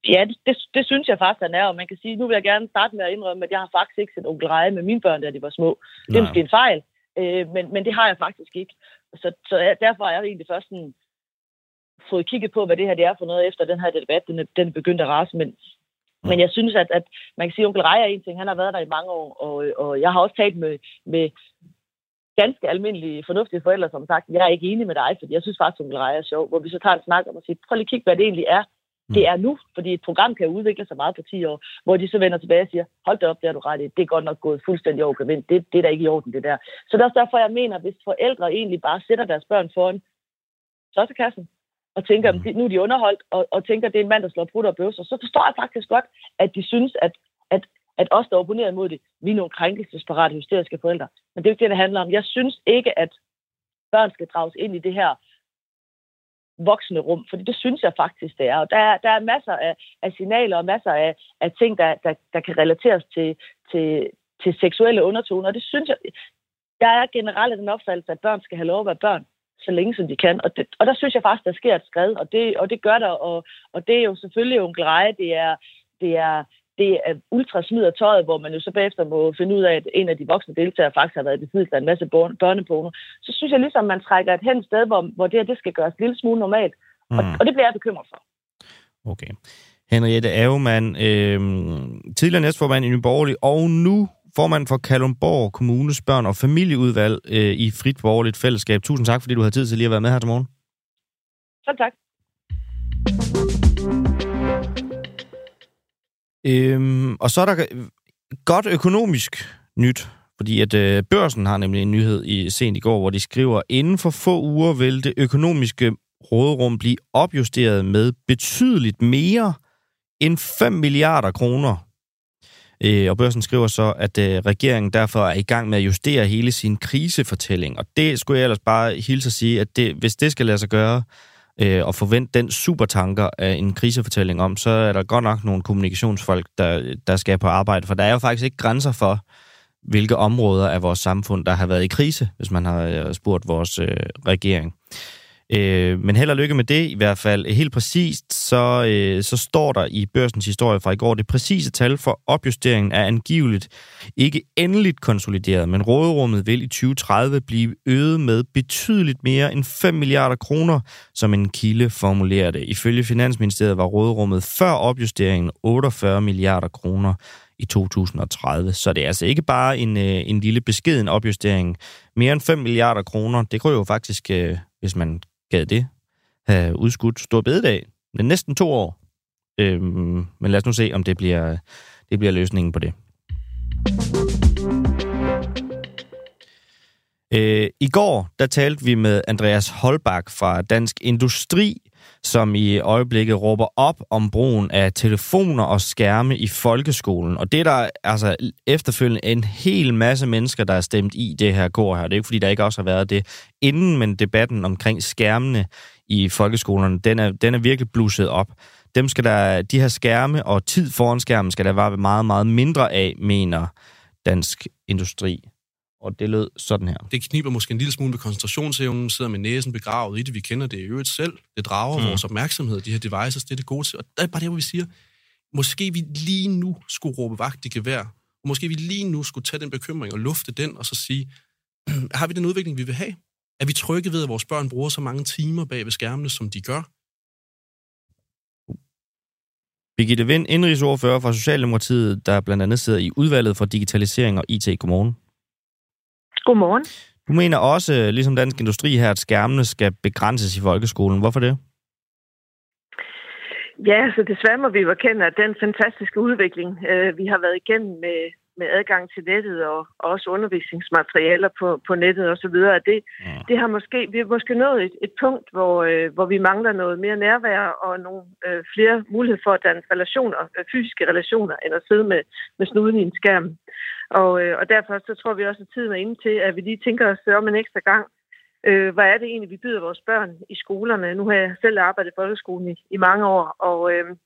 Ja, det, det synes jeg faktisk, han er, og man kan sige, nu vil jeg gerne starte med at indrømme, at jeg har faktisk ikke set onkel Reje med mine børn, da de var små. Det er måske en fejl, øh, men, men det har jeg faktisk ikke. Så, så derfor er jeg egentlig først sådan, fået kigget på, hvad det her det er for noget, efter den her debat, den, den er begyndt at rase. Men, mm. men jeg synes, at, at man kan sige, at onkel Reje er en ting, han har været der i mange år, og, og jeg har også talt med, med ganske almindelige, fornuftige forældre, som sagt, jeg er ikke enig med dig, fordi jeg synes faktisk, at onkel Reje er sjov, hvor vi så tager en snak om at sige, prøv lige at kigge, hvad det egentlig er, det er nu, fordi et program kan udvikle sig meget på 10 år, hvor de så vender tilbage og siger, hold da op, det er du ret i, det er godt nok gået fuldstændig over gevind, det, det er da ikke i orden, det der. Så det er også derfor, jeg mener, hvis forældre egentlig bare sætter deres børn foran kassen, og tænker, at nu er de underholdt, og, og tænker, at det er en mand, der slår brudt og bøvser, så forstår jeg faktisk godt, at de synes, at, at, at os, der opponerer imod det, vi er nogle krænkelsesparate, hysteriske forældre. Men det er jo ikke det, det handler om. Jeg synes ikke, at børn skal drages ind i det her voksne rum, fordi det synes jeg faktisk, det er. Og der er, der er masser af, af signaler og masser af, af ting, der, der, der kan relateres til, til, til seksuelle undertoner, og det synes jeg, Jeg er generelt den opfattelse, at børn skal have lov at være børn så længe som de kan. Og, det, og der synes jeg faktisk, der sker et skred, og det, og det gør der, og, og det er jo selvfølgelig onkel Reje, det er, det er, det er ultra smider tøjet, hvor man jo så bagefter må finde ud af, at en af de voksne deltagere faktisk har været i besiddelse af en masse børneporno. Så synes jeg ligesom, man trækker et hen sted, hvor, hvor det her det skal gøres en lille smule normalt. Mm. Og, og det bliver jeg bekymret for. Okay. Henriette Avermann, øh, tidligere næstformand i Nye Borgerlige, og nu formand for Kalumborg Kommunes børn- og familieudvalg øh, i Frit Borgerligt Fællesskab. Tusind tak, fordi du havde tid til lige at være med her til morgen. Så tak. Øhm, og så er der øh, godt økonomisk nyt, fordi at øh, børsen har nemlig en nyhed i sent i går, hvor de skriver, inden for få uger vil det økonomiske råderum blive opjusteret med betydeligt mere end 5 milliarder kroner Øh, og børsen skriver så, at øh, regeringen derfor er i gang med at justere hele sin krisefortælling. Og det skulle jeg ellers bare hilse at sige, at det, hvis det skal lade sig gøre, øh, og forvente den supertanker af en krisefortælling om, så er der godt nok nogle kommunikationsfolk, der, der skal på arbejde. For der er jo faktisk ikke grænser for, hvilke områder af vores samfund, der har været i krise, hvis man har øh, spurgt vores øh, regering. Øh, men held og lykke med det i hvert fald. Helt præcist, så, øh, så står der i børsens historie fra i går, det præcise tal for opjusteringen er angiveligt ikke endeligt konsolideret, men råderummet vil i 2030 blive øget med betydeligt mere end 5 milliarder kroner, som en kilde formulerer det. Ifølge Finansministeriet var råderummet før opjusteringen 48 milliarder kroner i 2030. Så det er altså ikke bare en, øh, en lille beskeden opjustering. Mere end 5 milliarder kroner, det kunne jo faktisk, øh, hvis man gad det, have udskudt stor bededag. Men næsten to år. Øhm, men lad os nu se, om det bliver, det bliver løsningen på det. Øh, I går, der talte vi med Andreas Holbak fra Dansk Industri, som i øjeblikket råber op om brugen af telefoner og skærme i folkeskolen. Og det er der altså efterfølgende en hel masse mennesker, der er stemt i det her kor her. Det er ikke, fordi der ikke også har været det inden, men debatten omkring skærmene i folkeskolerne, den er, den er virkelig blusset op. Dem skal der, de her skærme og tid foran skærmen skal der være meget, meget mindre af, mener Dansk Industri og det lød sådan her. Det kniber måske en lille smule med koncentrationsevnen, sidder med næsen begravet i det, vi kender det i øvrigt selv. Det drager mm. vores opmærksomhed, de her devices, det er det gode til. Og det er bare det, hvor vi siger, måske vi lige nu skulle råbe vagt i gevær, og måske vi lige nu skulle tage den bekymring og lufte den, og så sige, har vi den udvikling, vi vil have? Er vi trygge ved, at vores børn bruger så mange timer bag ved skærmene, som de gør? Birgitte Vind, indrigsordfører fra Socialdemokratiet, der blandt andet sidder i udvalget for digitalisering og IT. Godmorgen. Godmorgen. Du mener også, ligesom Dansk Industri her, at skærmene skal begrænses i folkeskolen. Hvorfor det? Ja, så desværre må vi jo erkende, at den fantastiske udvikling, øh, vi har været igennem med, med adgang til nettet og, og også undervisningsmaterialer på, på nettet osv., at det, ja. det har måske, vi har måske nået et, et punkt, hvor, øh, hvor vi mangler noget mere nærvær og nogle øh, flere muligheder for at danne relationer, øh, fysiske relationer, end at sidde med, med snuden i en skærm. Og, øh, og derfor så tror vi også, at tiden er inde til, at vi lige tænker os om en ekstra gang. Øh, hvad er det egentlig, vi byder vores børn i skolerne? Nu har jeg selv arbejdet i folkeskolen i, i mange år, og, øh,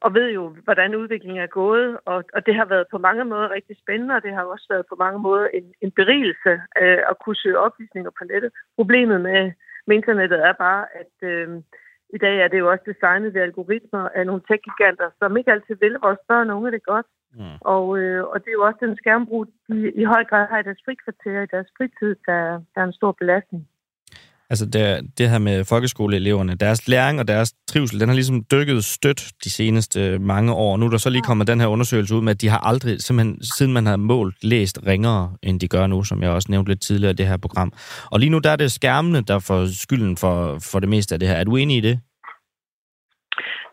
og ved jo, hvordan udviklingen er gået. Og, og det har været på mange måder rigtig spændende, og det har også været på mange måder en, en berigelse øh, at kunne søge oplysninger på nettet. Problemet med, med internettet er bare, at øh, i dag er det jo også designet ved algoritmer af nogle tech som ikke altid vil vores børn og unge det godt. Mm. Og, øh, og det er jo også den skærmbrug, de i høj grad har i deres frikvarter, i deres fritid, der, der er en stor belastning. Altså det, det her med folkeskoleeleverne, deres læring og deres trivsel, den har ligesom dykket stødt de seneste mange år. Nu er der så lige kommet den her undersøgelse ud med, at de har aldrig, simpelthen siden man har målt, læst ringere, end de gør nu, som jeg også nævnte lidt tidligere i det her program. Og lige nu der er det skærmene, der får skylden for, for det meste af det her. Er du enig i det?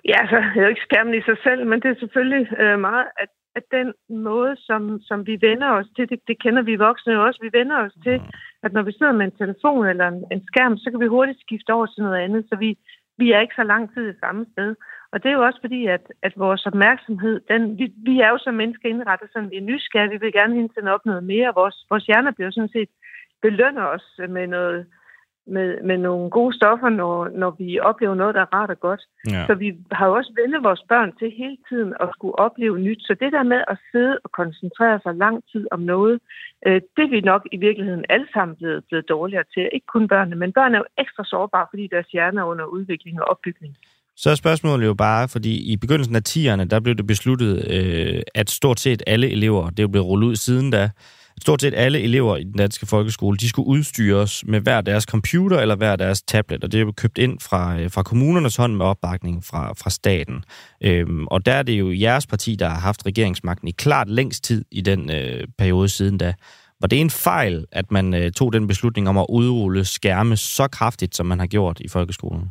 Ja, altså, det er jo ikke skærmen i sig selv, men det er selvfølgelig øh, meget, at at den måde, som, som vi vender os til, det, det kender vi voksne også, vi vender os til, mm. at når vi sidder med en telefon eller en, en skærm, så kan vi hurtigt skifte over til noget andet, så vi, vi er ikke så lang tid i samme sted. Og det er jo også fordi, at, at vores opmærksomhed, den, vi, vi er jo som mennesker indrettet sådan, vi er nysgerrige, vi vil gerne hele tiden op noget mere, vores, vores hjerner bliver sådan set belønner os med noget, med, med nogle gode stoffer, når, når vi oplever noget, der er rart og godt. Ja. Så vi har jo også vendt vores børn til hele tiden at skulle opleve nyt. Så det der med at sidde og koncentrere sig lang tid om noget, øh, det er vi nok i virkeligheden alle sammen blevet, blevet dårligere til. Ikke kun børnene, men børn er jo ekstra sårbare, fordi deres hjerner er under udvikling og opbygning. Så er spørgsmålet jo bare, fordi i begyndelsen af 10'erne, der blev det besluttet, øh, at stort set alle elever, det er jo blevet rullet ud siden da, stort set alle elever i den danske folkeskole, de skulle udstyres med hver deres computer eller hver deres tablet, og det er jo købt ind fra, øh, fra kommunernes hånd med opbakning fra, fra staten. Øhm, og der er det jo jeres parti, der har haft regeringsmagten i klart længst tid i den øh, periode siden da. Var det en fejl, at man øh, tog den beslutning om at udrulle skærme så kraftigt, som man har gjort i folkeskolen?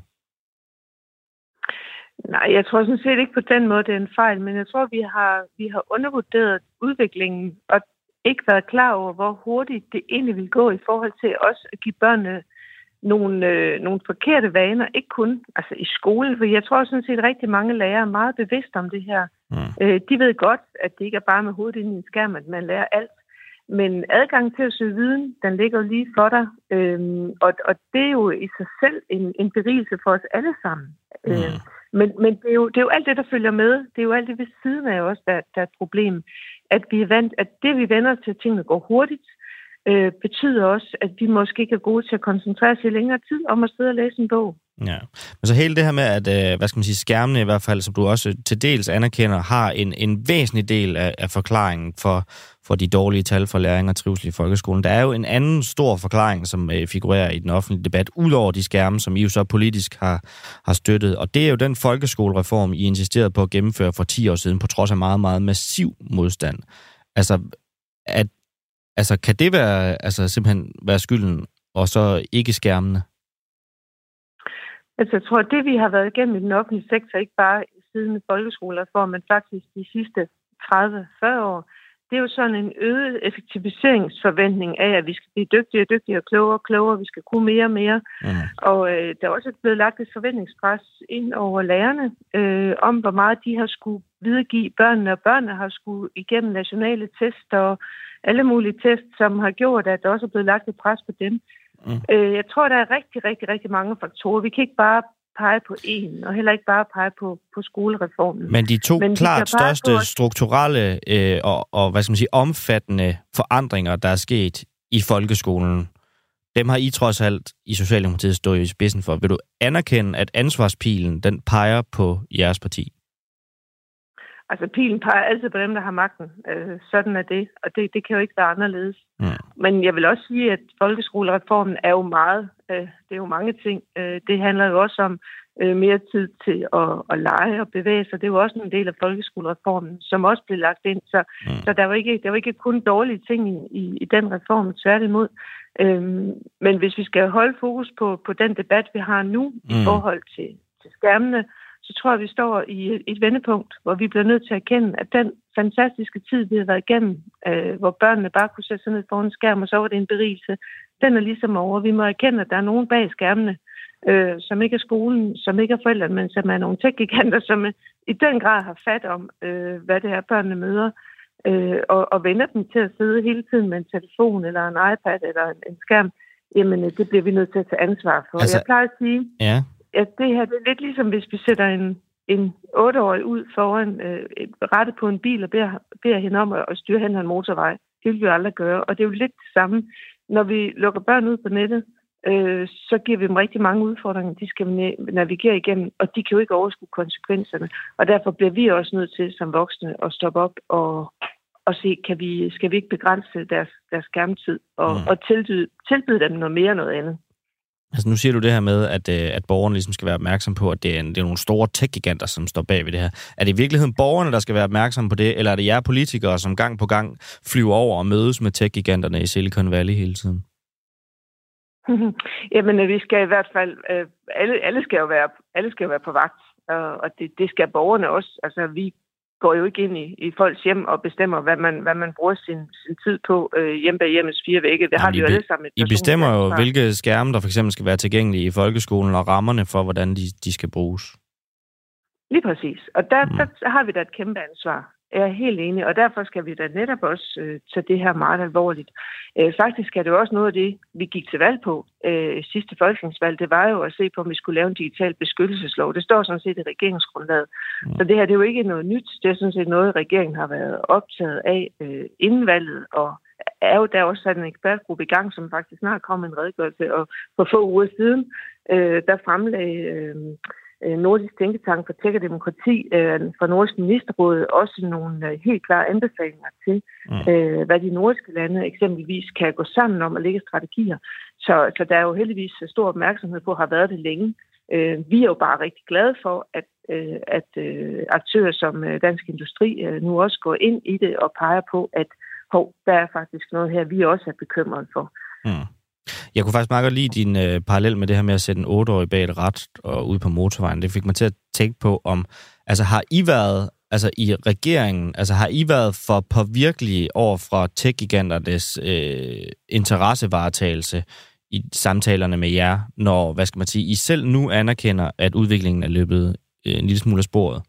Nej, jeg tror sådan set ikke på den måde, det er en fejl, men jeg tror, vi har, vi har undervurderet udviklingen og ikke været klar over, hvor hurtigt det egentlig vil gå i forhold til også at give børnene nogle, øh, nogle forkerte vaner, ikke kun altså i skolen, for jeg tror sådan set, at rigtig mange lærere er meget bevidste om det her. Mm. Øh, de ved godt, at det ikke er bare med hovedet ind i en skærm, at man lærer alt. Men adgang til at søge viden, den ligger lige for dig. Øhm, og, og det er jo i sig selv en, en berigelse for os alle sammen. Mm. Øh, men men det, er jo, det er jo alt det, der følger med. Det er jo alt det ved siden af også, der, der er et problem. At vi er vant, at det vi vender til, at tingene går hurtigt, øh, betyder også, at vi måske ikke er gode til at koncentrere sig i længere tid om at sidde og læse en bog. Ja, men så hele det her med, at øh, hvad skal man sige, skærmene i hvert fald, som du også til dels anerkender, har en, en væsentlig del af, af forklaringen for, for de dårlige tal for læring og trivsel i folkeskolen. Der er jo en anden stor forklaring, som øh, figurerer i den offentlige debat, udover de skærme, som I jo så politisk har, har støttet. Og det er jo den folkeskolereform, I insisterede på at gennemføre for 10 år siden, på trods af meget, meget massiv modstand. Altså, at, altså kan det være, altså, simpelthen være skylden, og så ikke skærmene? Altså, jeg tror, at det, vi har været igennem i den offentlige sektor, ikke bare siden folkeskolereform, men faktisk de sidste 30-40 år, det er jo sådan en øget effektiviseringsforventning af, at vi skal blive dygtigere og dygtigere, klogere og klogere, vi skal kunne mere og mere. Mm. Og øh, der er også blevet lagt et forventningspres ind over lærerne, øh, om hvor meget de har skulle videregive børnene, og børnene har skulle igennem nationale test og alle mulige tests, som har gjort, at der også er blevet lagt et pres på dem. Mm. Øh, jeg tror, der er rigtig, rigtig, rigtig mange faktorer. Vi kan ikke bare pege på en, og heller ikke bare pege på, på skolereformen. Men de to Men klart største på, strukturelle øh, og, og hvad skal man sige, omfattende forandringer, der er sket i folkeskolen, dem har I trods alt i Socialdemokratiet stået i spidsen for. Vil du anerkende, at ansvarspilen den peger på jeres parti? Altså, pilen peger altid på dem, der har magten. Øh, sådan er det, og det, det kan jo ikke være anderledes. Mm. Men jeg vil også sige, at folkeskolereformen er jo meget, øh, det er jo mange ting. Øh, det handler jo også om øh, mere tid til at, at lege og bevæge sig. Det er jo også en del af folkeskolereformen, som også blev lagt ind. Så, mm. så der, var ikke, der var ikke kun dårlige ting i, i, i den reform, tværtimod. Øhm, men hvis vi skal holde fokus på, på den debat, vi har nu mm. i forhold til, til skærmene, så tror jeg, vi står i et, vendepunkt, hvor vi bliver nødt til at erkende, at den fantastiske tid, vi har været igennem, øh, hvor børnene bare kunne sætte sig ned foran en skærm, og så var det en berigelse, den er ligesom over. Vi må erkende, at der er nogen bag skærmene, øh, som ikke er skolen, som ikke er forældrene, men som er nogle tech-giganter, som i den grad har fat om, øh, hvad det er, børnene møder, øh, og, og vender dem til at sidde hele tiden med en telefon, eller en iPad, eller en, en skærm, jamen det bliver vi nødt til at tage ansvar for. Altså, jeg plejer at sige, ja at det her det er lidt ligesom, hvis vi sætter en, en 8-årig ud foran øh, rettet på en bil og beder, beder hende om at, at styre hen en motorvej. Det vil vi aldrig gøre. Og det er jo lidt det samme, når vi lukker børn ud på nettet, øh, så giver vi dem rigtig mange udfordringer, de skal navigere igennem, og de kan jo ikke overskue konsekvenserne. Og derfor bliver vi også nødt til som voksne at stoppe op og, og se, kan vi, skal vi ikke begrænse deres, deres skærmtid og, mm. og tilbyde, tilbyde dem noget mere noget andet. Altså nu siger du det her med, at, øh, at borgerne ligesom skal være opmærksom på, at det er, en, det er nogle store tech-giganter, som står bag ved det her. Er det i virkeligheden borgerne, der skal være opmærksom på det, eller er det jer politikere, som gang på gang flyver over og mødes med tech-giganterne i Silicon Valley hele tiden? Jamen, øh, vi skal i hvert fald, øh, alle, alle, skal jo være, alle skal jo være på vagt, og det, det skal borgerne også. Altså, vi går jo ikke ind i, i folks hjem og bestemmer, hvad man, hvad man bruger sin, sin tid på øh, hjem bag hjemmets fire vægge. Det Jamen, har vi jo alle sammen. I bestemmer jo, hvilke skærme, der for eksempel skal være tilgængelige i folkeskolen, og rammerne for, hvordan de, de skal bruges. Lige præcis. Og der, mm. der har vi da et kæmpe ansvar. Jeg er helt enig, og derfor skal vi da netop også øh, tage det her meget alvorligt. Øh, faktisk er det jo også noget af det, vi gik til valg på øh, sidste folketingsvalg. Det var jo at se på, om vi skulle lave en digital beskyttelseslov. Det står sådan set i regeringsgrundlaget. Mm. Så det her det er jo ikke noget nyt. Det er sådan set noget, regeringen har været optaget af øh, inden valget, og er jo der også sat en ekspertgruppe i gang, som faktisk snart kom en redegørelse, og for få uger siden, øh, der fremlagde øh, Nordisk Tænketank for Tæk og Demokrati øh, fra Nordisk Ministerråd også nogle øh, helt klare anbefalinger til, mm. øh, hvad de nordiske lande eksempelvis kan gå sammen om at lægge strategier. Så, så der er jo heldigvis stor opmærksomhed på, at har været det længe. Øh, vi er jo bare rigtig glade for, at, øh, at øh, aktører som øh, Dansk Industri øh, nu også går ind i det og peger på, at hov, der er faktisk noget her, vi også er bekymrede for. Mm. Jeg kunne faktisk meget godt lide din øh, parallel med det her med at sætte en 8-årig bag et ret og ud på motorvejen. Det fik mig til at tænke på, om altså har I været altså i regeringen, altså har I været for påvirkelige over fra tech-giganternes øh, interessevaretagelse i samtalerne med jer, når, hvad skal man sige, I selv nu anerkender, at udviklingen er løbet øh, en lille smule af sporet?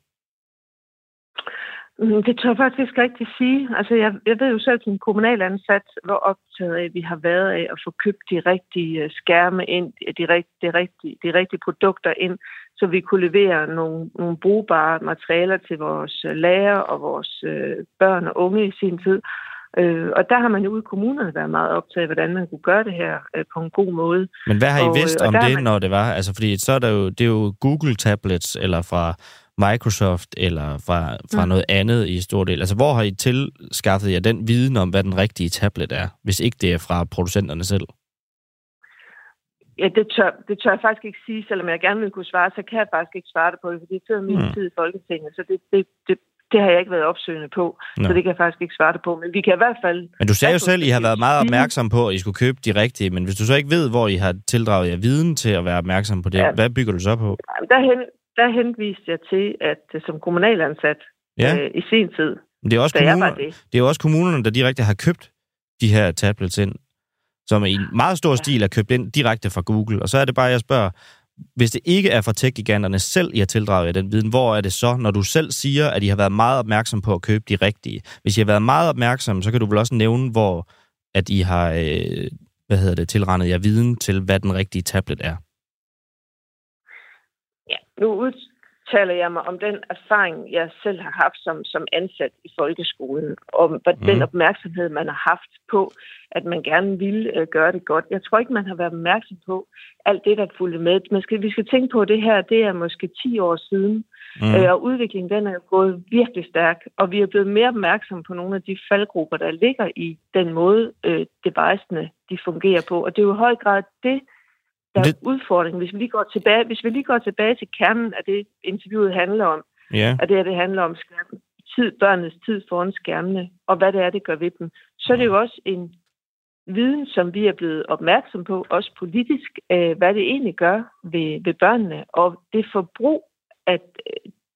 Mm, det tør jeg faktisk rigtig sige. Altså, jeg, jeg ved jo selv som kommunalansat, hvor optaget af, vi har været af at få købt de rigtige øh, skærme ind, de, de, rigtige, de rigtige produkter ind, så vi kunne levere nogle, nogle brugbare materialer til vores øh, lærer og vores øh, børn og unge i sin tid. Øh, og der har man jo ude i kommunerne været meget optaget af, hvordan man kunne gøre det her øh, på en god måde. Men hvad har I og, vidst om det, man... når det var? Altså, fordi så er der jo, det er jo Google tablets, eller fra Microsoft eller fra, fra mm. noget andet i stor del? Altså, hvor har I tilskaffet jer den viden om, hvad den rigtige tablet er, hvis ikke det er fra producenterne selv? Ja, det tør, det tør jeg faktisk ikke sige, selvom jeg gerne vil kunne svare, så kan jeg faktisk ikke svare det på det, fordi det er min mm. tid i Folketinget, så det, det, det, det har jeg ikke været opsøgende på, Nå. så det kan jeg faktisk ikke svare det på. Men vi kan i hvert fald... Men du sagde jo selv, at I har været meget opmærksom på, at I skulle købe de rigtige, men hvis du så ikke ved, hvor I har tildraget jer viden til at være opmærksom på det, ja. hvad bygger du så på? Derhen, der henviste jeg til, at øh, som kommunalansat ja. øh, i sin tid, Men det er, også kommuner, det. det er jo også kommunerne, der direkte har købt de her tablets ind, som i en meget stor stil er købt ind direkte fra Google. Og så er det bare, jeg spørger, hvis det ikke er fra tech-giganterne selv, I har tildraget jer den viden, hvor er det så, når du selv siger, at I har været meget opmærksom på at købe de rigtige? Hvis I har været meget opmærksom, så kan du vel også nævne, hvor at I har øh, hvad hedder det, tilrendet jer viden til, hvad den rigtige tablet er. Nu udtaler jeg mig om den erfaring, jeg selv har haft som, som ansat i folkeskolen, om mm. den opmærksomhed, man har haft på, at man gerne ville øh, gøre det godt. Jeg tror ikke, man har været opmærksom på alt det, der fulgte med. Man skal, vi skal tænke på, at det her det er måske 10 år siden, mm. øh, og udviklingen den er gået virkelig stærk, og vi er blevet mere opmærksomme på nogle af de faldgrupper, der ligger i den måde, øh, devicene de fungerer på. Og det er jo i høj grad det, der er det... udfordring. Hvis vi, lige går tilbage, hvis vi lige går tilbage til kernen af det, interviewet handler om, ja. og det er, det handler om skærmen, tid, børnenes tid foran skærmene, og hvad det er, det gør ved dem, så er det jo også en viden, som vi er blevet opmærksom på, også politisk, øh, hvad det egentlig gør ved, ved børnene. Og det forbrug, at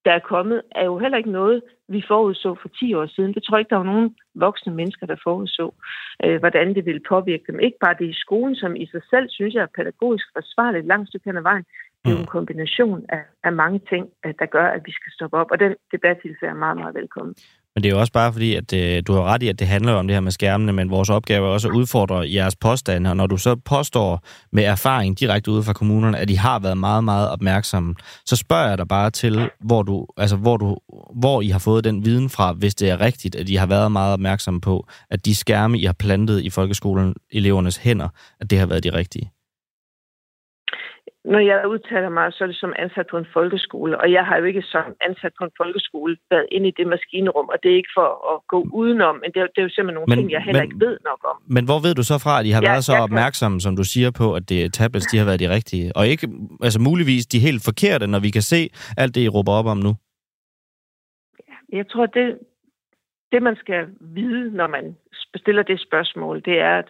der er kommet, er jo heller ikke noget, vi forudså for 10 år siden. Det tror jeg ikke, der var nogen voksne mennesker, der forudså, øh, hvordan det ville påvirke dem. Ikke bare det i skolen, som i sig selv, synes jeg, er pædagogisk forsvarligt langt stykke hen ad vejen. Det er jo en mm. kombination af, af mange ting, øh, der gør, at vi skal stoppe op. Og den debat er meget, meget velkommen. Men det er jo også bare fordi, at øh, du har ret i, at det handler om det her med skærmene, men vores opgave er også at udfordre jeres påstande, og når du så påstår med erfaring direkte ude fra kommunerne, at de har været meget, meget opmærksomme, så spørger jeg dig bare til, hvor, du, altså, hvor, du, hvor I har fået den viden fra, hvis det er rigtigt, at I har været meget opmærksomme på, at de skærme, I har plantet i folkeskolen, elevernes hænder, at det har været de rigtige når jeg udtaler mig, så er det som ansat på en folkeskole, og jeg har jo ikke som ansat på en folkeskole været inde i det maskinerum, og det er ikke for at gå udenom, men det er, det er jo simpelthen nogle men, ting, jeg heller men, ikke ved nok om. Men hvor ved du så fra, at I har ja, været så opmærksomme, som du siger på, at det tablets, de har været de rigtige, og ikke altså muligvis de helt forkerte, når vi kan se alt det, I råber op om nu? Jeg tror, det, det man skal vide, når man stiller det spørgsmål, det er, at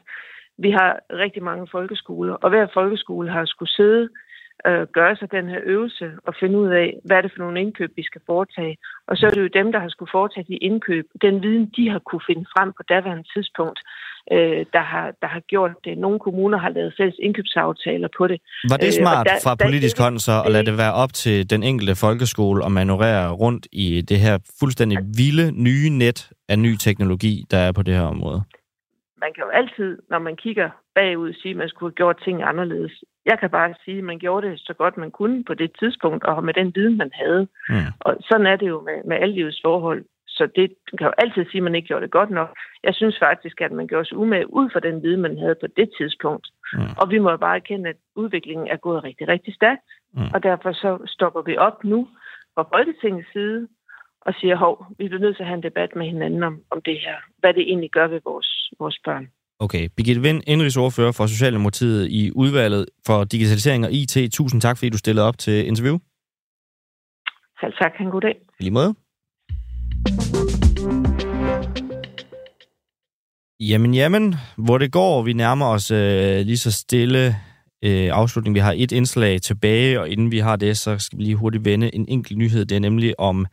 vi har rigtig mange folkeskoler, og hver folkeskole har skulle sidde øh, gøre sig den her øvelse og finde ud af, hvad er det for nogle indkøb, vi skal foretage. Og så er det jo dem, der har skulle foretage de indkøb, den viden, de har kunne finde frem på daværende tidspunkt, øh, der, har, der har gjort det. Nogle kommuner har lavet fælles indkøbsaftaler på det. Var det smart øh, der, fra politisk der, hånd så at lade det være op til den enkelte folkeskole at manøvrere rundt i det her fuldstændig vilde nye net af ny teknologi, der er på det her område? Man kan jo altid, når man kigger bagud, sige, at man skulle have gjort ting anderledes. Jeg kan bare sige, at man gjorde det så godt man kunne på det tidspunkt, og med den viden, man havde. Mm. Og sådan er det jo med, med alle livets forhold. Så det kan jo altid sige, at man ikke gjorde det godt nok. Jeg synes faktisk, at man gjorde sig umage ud for den viden, man havde på det tidspunkt. Mm. Og vi må jo bare erkende, at udviklingen er gået rigtig, rigtig stærkt. Mm. Og derfor så stopper vi op nu fra Folketingets side og siger, hov, vi bliver nødt til at have en debat med hinanden om, om det her. Hvad det egentlig gør ved vores, vores børn. Okay. Birgitte Vind, indrigsordfører for Socialdemokratiet i udvalget for digitalisering og IT. Tusind tak, fordi du stillede op til interview. Selv tak. Han god dag. I lige måde. Jamen, jamen, hvor det går, vi nærmer os øh, lige så stille øh, afslutning. Vi har et indslag tilbage, og inden vi har det, så skal vi lige hurtigt vende en enkelt nyhed. Det er nemlig om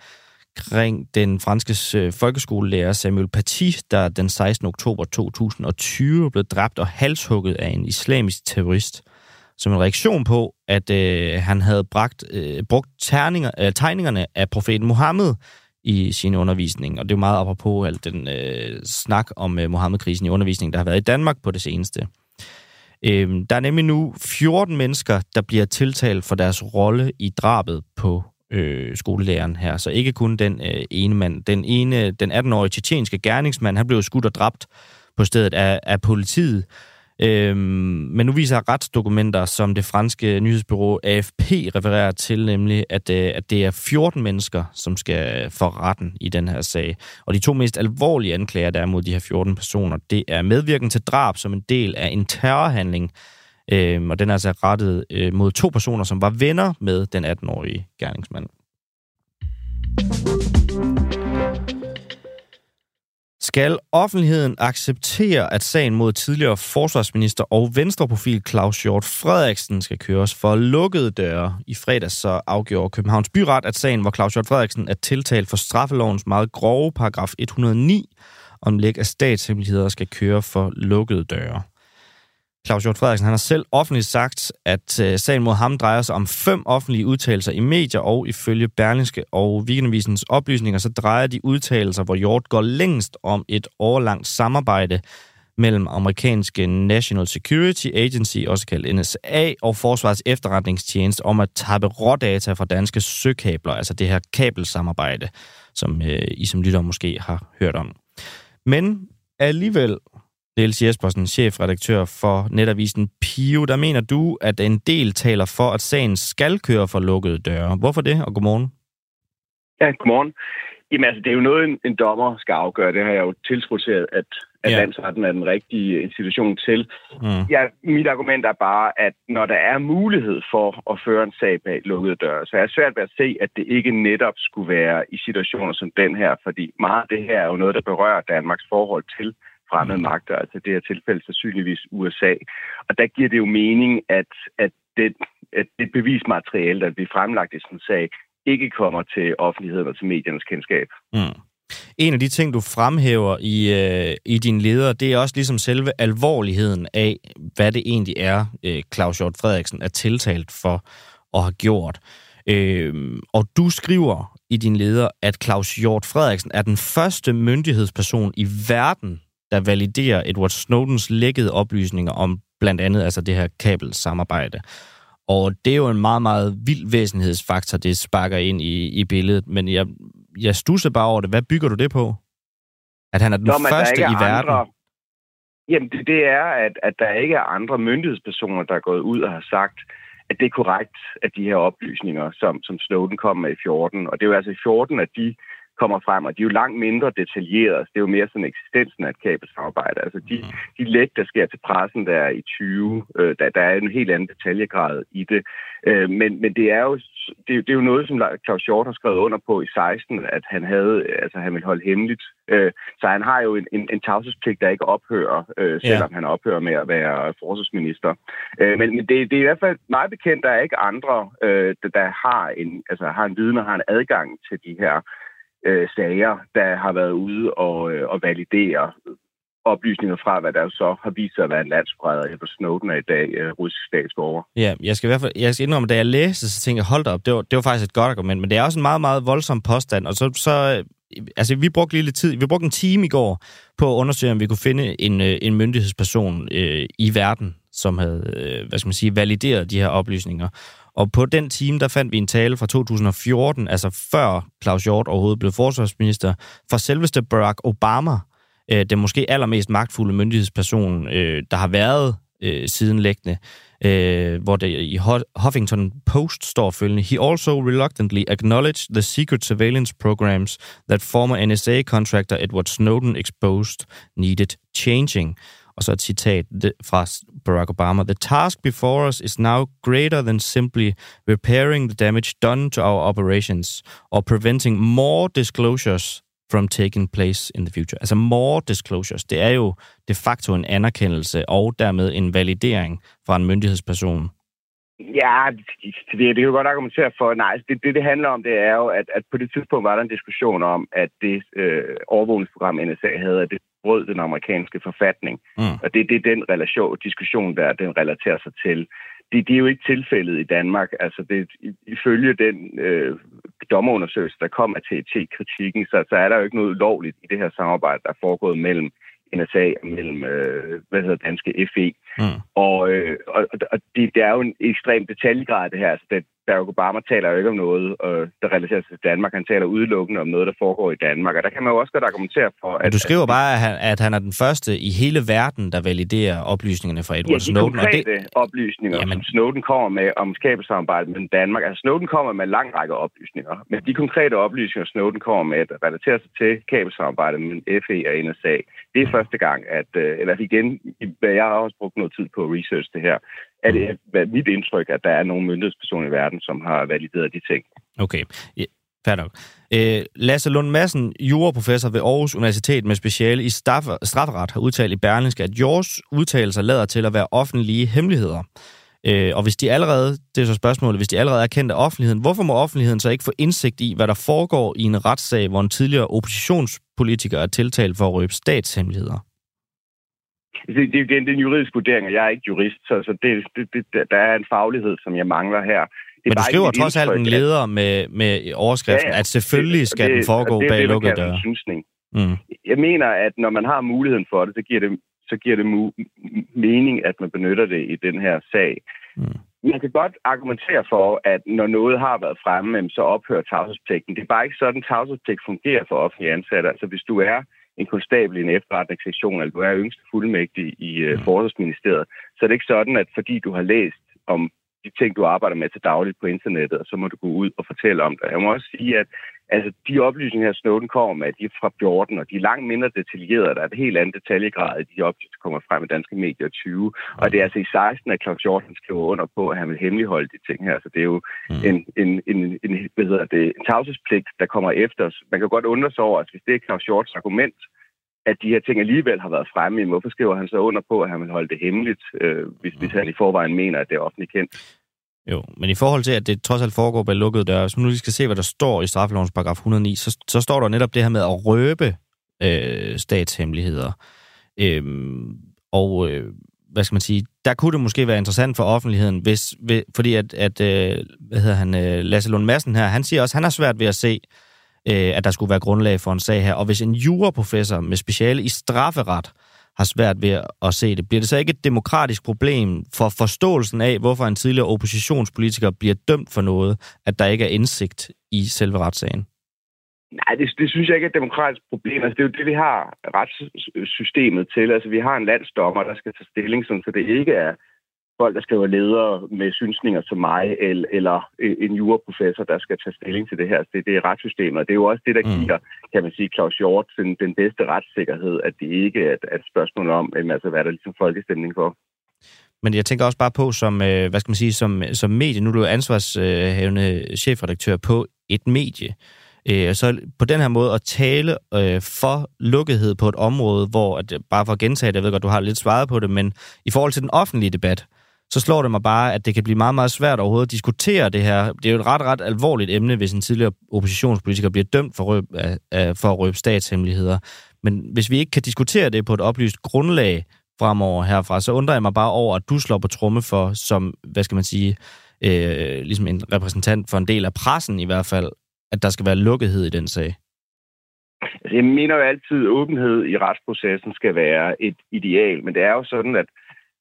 omkring den franske øh, folkeskolelærer Samuel Paty, der den 16. oktober 2020 blev dræbt og halshugget af en islamisk terrorist som en reaktion på, at øh, han havde bragt, øh, brugt terninger, øh, tegningerne af profeten Mohammed i sin undervisning. Og det er jo meget apropos alt den øh, snak om øh, Mohammed-krisen i undervisningen, der har været i Danmark på det seneste. Øh, der er nemlig nu 14 mennesker, der bliver tiltalt for deres rolle i drabet på øh, skolelæreren her. Så ikke kun den øh, ene mand. Den ene, den 18-årige tjetjenske gerningsmand, han blev skudt og dræbt på stedet af, af politiet. Øhm, men nu viser retsdokumenter, som det franske nyhedsbyrå AFP refererer til, nemlig at, øh, at det er 14 mennesker, som skal for retten i den her sag. Og de to mest alvorlige anklager, der er mod de her 14 personer, det er medvirken til drab som en del af en terrorhandling, øhm, og den er altså rettet øh, mod to personer, som var venner med den 18-årige gerningsmand. Skal offentligheden acceptere, at sagen mod tidligere forsvarsminister og venstreprofil Claus Hjort Frederiksen skal køres for lukkede døre? I fredags så afgjorde Københavns Byret, at sagen, hvor Claus Hjort Frederiksen er tiltalt for straffelovens meget grove paragraf 109 om læg af statshemmeligheder skal køre for lukkede døre. Claus Hjort Frederiksen han har selv offentligt sagt, at øh, sagen mod ham drejer sig om fem offentlige udtalelser i medier, og ifølge Berlingske og Weekendavisens oplysninger, så drejer de udtalelser, hvor Hjort går længst om et årlangt samarbejde mellem amerikanske National Security Agency, også kaldet NSA, og Forsvarets efterretningstjeneste om at tappe rådata fra danske søkabler, altså det her kabelsamarbejde, som øh, I som lytter måske har hørt om. Men alligevel Niels Jespersen, chefredaktør for netavisen Pio, der mener du, at en del taler for, at sagen skal køre for lukkede døre. Hvorfor det, og godmorgen? Ja, godmorgen. Jamen altså, det er jo noget, en, en dommer skal afgøre. Det har jeg jo tiltrudt til, at, at ja. landsretten er den rigtige institution til. Mm. Ja, mit argument er bare, at når der er mulighed for at føre en sag bag lukkede døre, så er det svært ved at se, at det ikke netop skulle være i situationer som den her, fordi meget af det her er jo noget, der berører Danmarks forhold til fremmede magter, altså det her tilfælde sandsynligvis USA. Og der giver det jo mening, at, at, det, at det bevismateriale, der bliver fremlagt i sådan en sag, ikke kommer til offentligheden og til mediernes kendskab. Mm. En af de ting, du fremhæver i, øh, i din leder, det er også ligesom selve alvorligheden af, hvad det egentlig er, øh, Claus Hjort Frederiksen er tiltalt for og har gjort. Øh, og du skriver i din leder, at Claus Hjort Frederiksen er den første myndighedsperson i verden, der validerer Edward Snowdens lækkede oplysninger om blandt andet altså det her kabelsamarbejde. Og det er jo en meget, meget vild væsenhedsfaktor, det sparker ind i, i billedet. Men jeg, jeg stusser bare over det. Hvad bygger du det på? At han er den Nå, første i andre... verden? Jamen, det, det er, at, at der ikke er andre myndighedspersoner, der er gået ud og har sagt, at det er korrekt, at de her oplysninger, som, som Snowden kom med i 14, og det er jo altså i 14, at de kommer frem, og de er jo langt mindre detaljerede. Det er jo mere sådan eksistensen af et kabelsamarbejde. Altså de, mm. de læg, der sker til pressen, der er i 20, øh, der, der er en helt anden detaljegrad i det. Øh, men, men det er jo det, det er jo noget, som Claus Hjort har skrevet under på i 16, at han havde, altså han vil holde hemmeligt. Øh, så han har jo en, en, en tavshedspligt, der ikke ophører, øh, selvom ja. han ophører med at være forsvarsminister. Øh, men men det, det er i hvert fald meget bekendt, der er ikke andre, øh, der, der har en, altså har en viden og har en adgang til de her øh, sager, der har været ude og, øh, og validere oplysninger fra, hvad der så har vist sig at være en landsforræder. på Snowden er i dag øh, russisk statsborger. Ja, jeg skal i hvert fald, jeg skal indrømme, da jeg læste, så tænkte jeg, hold op, det var, det var faktisk et godt argument, men det er også en meget, meget voldsom påstand, og så, så øh, altså vi brugte lige lidt tid, vi brugte en time i går på at undersøge, om vi kunne finde en, øh, en myndighedsperson øh, i verden, som havde, øh, hvad skal man sige, valideret de her oplysninger. Og på den time, der fandt vi en tale fra 2014, altså før Claus Hjort overhovedet blev forsvarsminister, fra selveste Barack Obama, øh, den måske allermest magtfulde myndighedsperson, øh, der har været øh, sidenlæggende, øh, hvor det i Huffington Post står følgende, He also reluctantly acknowledged the secret surveillance programs that former NSA contractor Edward Snowden exposed needed changing. Og så et citat fra Barack Obama. The task before us is now greater than simply repairing the damage done to our operations or preventing more disclosures from taking place in the future. Altså more disclosures, det er jo de facto en anerkendelse og dermed en validering fra en myndighedsperson. Ja, det, det kan jo godt argumentere for. Nej, det, det, det handler om, det er jo, at, at på det tidspunkt var der en diskussion om, at det øh, overvågningsprogram, NSA havde, at det brød den amerikanske forfatning. Mm. Og det, det er den relation, diskussion, der den relaterer sig til det, det er jo ikke tilfældet i Danmark. Altså, det, ifølge den øh, dommerundersøgelse, der kom af TET-kritikken, så, så er der jo ikke noget lovligt i det her samarbejde, der er foregået mellem NSA og mellem øh, hvad hedder danske FE. Mm. Og, øh, og, og det, det er jo en ekstrem detaljegrad, det her. Altså, det, Barack Obama taler jo ikke om noget, øh, der relaterer sig til Danmark. Han taler udelukkende om noget, der foregår i Danmark. Og der kan man jo også godt argumentere for, at... Du skriver bare, at han, at han er den første i hele verden, der validerer oplysningerne fra Edward ja, de Snowden. og det... oplysninger, Jamen... som Snowden kommer med om skabelsamarbejdet med Danmark. Altså, Snowden kommer med en lang række oplysninger. Men de konkrete oplysninger, Snowden kommer med, der relaterer sig til kabelsamarbejdet mellem FE og NSA, det er første gang, at... Øh, eller igen, jeg har også brugt noget tid på research det her, er det er mit indtryk, at der er nogle myndighedspersoner i verden, som har valideret de ting. Okay. Ja. Fair nok. Øh, Lasse Lund Madsen, juraprofessor ved Aarhus Universitet med speciale i strafferet, har udtalt i Berlingske, at Jors udtalelser lader til at være offentlige hemmeligheder. Øh, og hvis de allerede, det er så spørgsmålet, hvis de allerede er kendt af offentligheden, hvorfor må offentligheden så ikke få indsigt i, hvad der foregår i en retssag, hvor en tidligere oppositionspolitiker er tiltalt for at røbe statshemmeligheder? Det, det, det, det er en juridisk vurdering, og jeg er ikke jurist, så, så det, det, det, der er en faglighed, som jeg mangler her. Det Men du skriver trods alt en leder med, med overskriften, ja, ja. at selvfølgelig skal det, den foregå det, bag lukkede døre. Mm. Jeg mener, at når man har muligheden for det, så giver det, så giver det mening, at man benytter det i den her sag. Mm. Man kan godt argumentere for, at når noget har været fremme, så ophører tavshedspligten. Det er bare ikke sådan, tavshedspligt fungerer for offentlige ansatte. Altså hvis du er en konstabel i en efterretningssektion, eller du er yngste fuldmægtig i uh, Forsvarsministeriet, så er det ikke sådan, at fordi du har læst om de ting, du arbejder med til dagligt på internettet, og så må du gå ud og fortælle om det. Jeg må også sige, at altså, de oplysninger, her Snowden kommer med, de er fra 14, og de er langt mindre detaljerede. Der er et helt andet detaljegrad i de oplysninger, der kommer frem i danske medier 20. Og det er altså i 16, at Claus Hjorten skriver under på, at han vil hemmeligholde de ting her. Så det er jo mm. en, en, en, en, hvad hedder det, en tavshedspligt, der kommer efter os. Man kan godt undre sig over, at hvis det er Claus Hjortens argument, at de her ting alligevel har været fremme. Hvorfor skriver han så under på, at han vil holde det hemmeligt, øh, hvis, hvis han i forvejen mener, at det er offentligt kendt? Jo, men i forhold til, at det trods alt foregår bag lukkede døre, så nu vi skal se, hvad der står i straffelovens paragraf 109, så, så står der netop det her med at røbe øh, statshemmeligheder. Øhm, og øh, hvad skal man sige, der kunne det måske være interessant for offentligheden, hvis, ved, fordi at, at øh, hvad hedder han, øh, Lasse Lund Madsen her, han siger også, han har svært ved at se, øh, at der skulle være grundlag for en sag her. Og hvis en juraprofessor med speciale i strafferet har svært ved at se det, bliver det så ikke et demokratisk problem for forståelsen af, hvorfor en tidligere oppositionspolitiker bliver dømt for noget, at der ikke er indsigt i selve retssagen? Nej, det, det synes jeg ikke er et demokratisk problem. Altså, det er jo det, vi har retssystemet til. Altså, vi har en landsdommer, der skal tage stilling, så det ikke er folk, der skriver ledere med synsninger som mig, eller, eller en juraprofessor, der skal tage stilling til det her. Det, det er retssystemet, og det er jo også det, der mm. giver, kan man sige, Claus Hjort den, den bedste retssikkerhed, at det ikke er et, et spørgsmål om, altså, hvad er der ligesom folkestemning for. Men jeg tænker også bare på, som, øh, hvad skal man sige, som, som medie, nu er du ansvarshævende chefredaktør på et medie, øh, så på den her måde at tale øh, for lukkethed på et område, hvor, at, bare for at gentage det, jeg ved godt, du har lidt svaret på det, men i forhold til den offentlige debat, så slår det mig bare, at det kan blive meget, meget svært overhovedet at diskutere det her. Det er jo et ret, ret alvorligt emne, hvis en tidligere oppositionspolitiker bliver dømt for, røb, for at røbe statshemmeligheder. Men hvis vi ikke kan diskutere det på et oplyst grundlag fremover herfra, så undrer jeg mig bare over, at du slår på tromme for, som, hvad skal man sige, øh, ligesom en repræsentant for en del af pressen i hvert fald, at der skal være lukkethed i den sag. Altså, jeg mener jo altid, at åbenhed i retsprocessen skal være et ideal, men det er jo sådan, at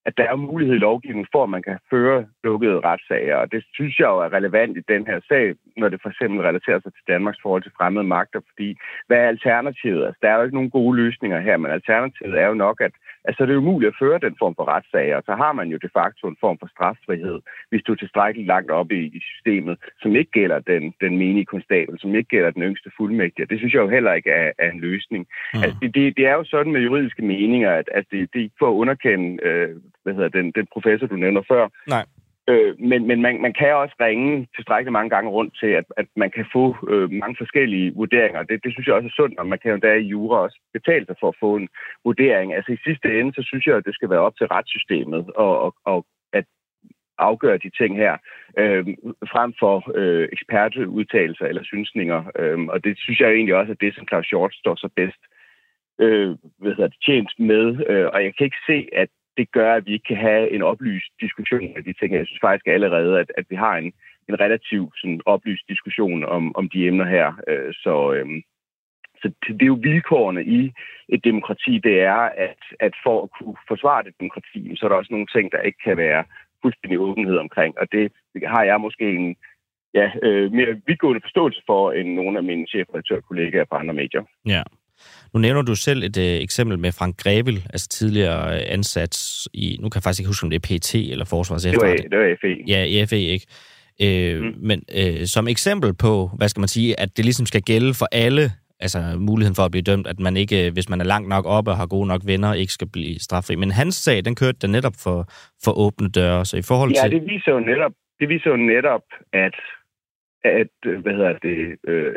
at der er mulighed i lovgivningen for, at man kan føre lukkede retssager. Og det synes jeg jo er relevant i den her sag, når det for eksempel relaterer sig til Danmarks forhold til fremmede magter. Fordi hvad er alternativet? Altså, der er jo ikke nogen gode løsninger her, men alternativet er jo nok, at altså, det er umuligt at føre den form for retssager. Og så har man jo de facto en form for straffrihed, hvis du er tilstrækkeligt langt op i, i systemet, som ikke gælder den, den menige konstabel, som ikke gælder den yngste fuldmægtige. Det synes jeg jo heller ikke er, er en løsning. Mm. Altså, det, det, det er jo sådan med juridiske meninger, at, at det, det er ikke for at underkende øh, hvad hedder den, den professor, du nævner før. Nej. Øh, men men man, man kan også ringe tilstrækkeligt mange gange rundt til, at, at man kan få øh, mange forskellige vurderinger. Det, det synes jeg også er sundt, og man kan jo der i jura også betale sig for at få en vurdering. Altså i sidste ende, så synes jeg, at det skal være op til retssystemet og, og, og at afgøre de ting her, øh, frem for øh, ekspertudtalelser eller synsninger. Øh, og det synes jeg egentlig også at det, som Claus Short står så bedst øh, hvad hedder det, tjent med. Øh, og jeg kan ikke se, at det gør, at vi ikke kan have en oplyst diskussion af de ting. Jeg synes faktisk allerede, at, at vi har en, en relativt sådan, oplyst diskussion om, om de emner her. Øh, så, øh, så det er jo vilkårene i et demokrati, det er, at, at for at kunne forsvare det demokrati, så er der også nogle ting, der ikke kan være fuldstændig åbenhed omkring. Og det har jeg måske en ja, øh, mere vidtgående forståelse for, end nogle af mine chefredaktørkollegaer på andre medier. Ja. Nu nævner du selv et øh, eksempel med Frank Grevel, altså tidligere øh, ansat i, nu kan jeg faktisk ikke huske, om det er PT eller Forsvars Det var, det var FE. Ja, FE, ikke? Øh, mm. Men øh, som eksempel på, hvad skal man sige, at det ligesom skal gælde for alle, altså muligheden for at blive dømt, at man ikke, hvis man er langt nok oppe og har gode nok venner, ikke skal blive straffri. Men hans sag, den kørte da netop for, for åbne døre, så i forhold ja, til... Ja, det viser jo netop, det viser jo netop, at at, øh, hvad hedder det, øh,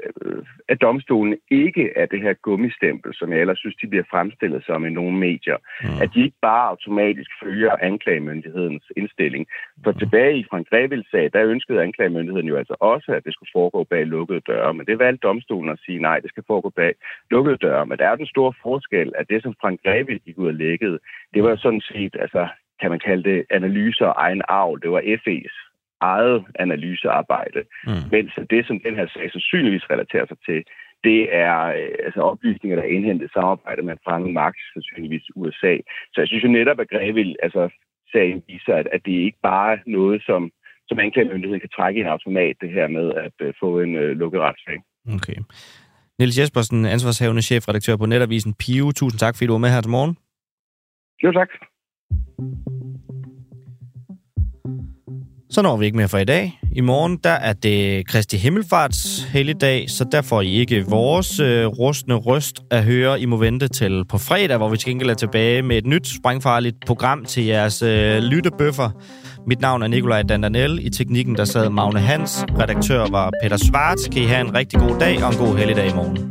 at domstolen ikke er det her gummistempel, som jeg ellers synes, de bliver fremstillet som i nogle medier. Mm. At de ikke bare automatisk følger anklagemyndighedens indstilling. For mm. tilbage i Frank Grevils sag, der ønskede anklagemyndigheden jo altså også, at det skulle foregå bag lukkede døre. Men det valgte domstolen at sige, nej, det skal foregå bag lukkede døre. Men der er den store forskel, at det, som Frank Grevil gik ud og lækkede, det var sådan set, altså, kan man kalde det analyser og egen arv. Det var FE's eget analysearbejde. Mm. Mens det, som den her sag sandsynligvis relaterer sig til, det er øh, altså oplysninger, der er indhentet samarbejde med Frank Max, sandsynligvis USA. Så jeg synes jo netop, at Grevil, altså sagen viser, at, at det ikke bare er noget, som, som anklagemyndigheden kan trække i en automat, det her med at uh, få en uh, lukket retssag. Okay. Niels Jespersen, ansvarshavende chefredaktør på Netavisen Pio. Tusind tak, fordi du var med her til morgen. Jo, tak. Så når vi ikke mere for i dag. I morgen der er det Kristi Himmelfarts helligdag, så der får I ikke vores øh, rustne røst at høre. I må vente til på fredag, hvor vi til gengæld er tilbage med et nyt sprængfarligt program til jeres øh, lyttebøffer. Mit navn er Nikolaj Dandanel. I teknikken der sad Magne Hans. Redaktør var Peter Svart. Kan I have en rigtig god dag og en god helligdag i morgen.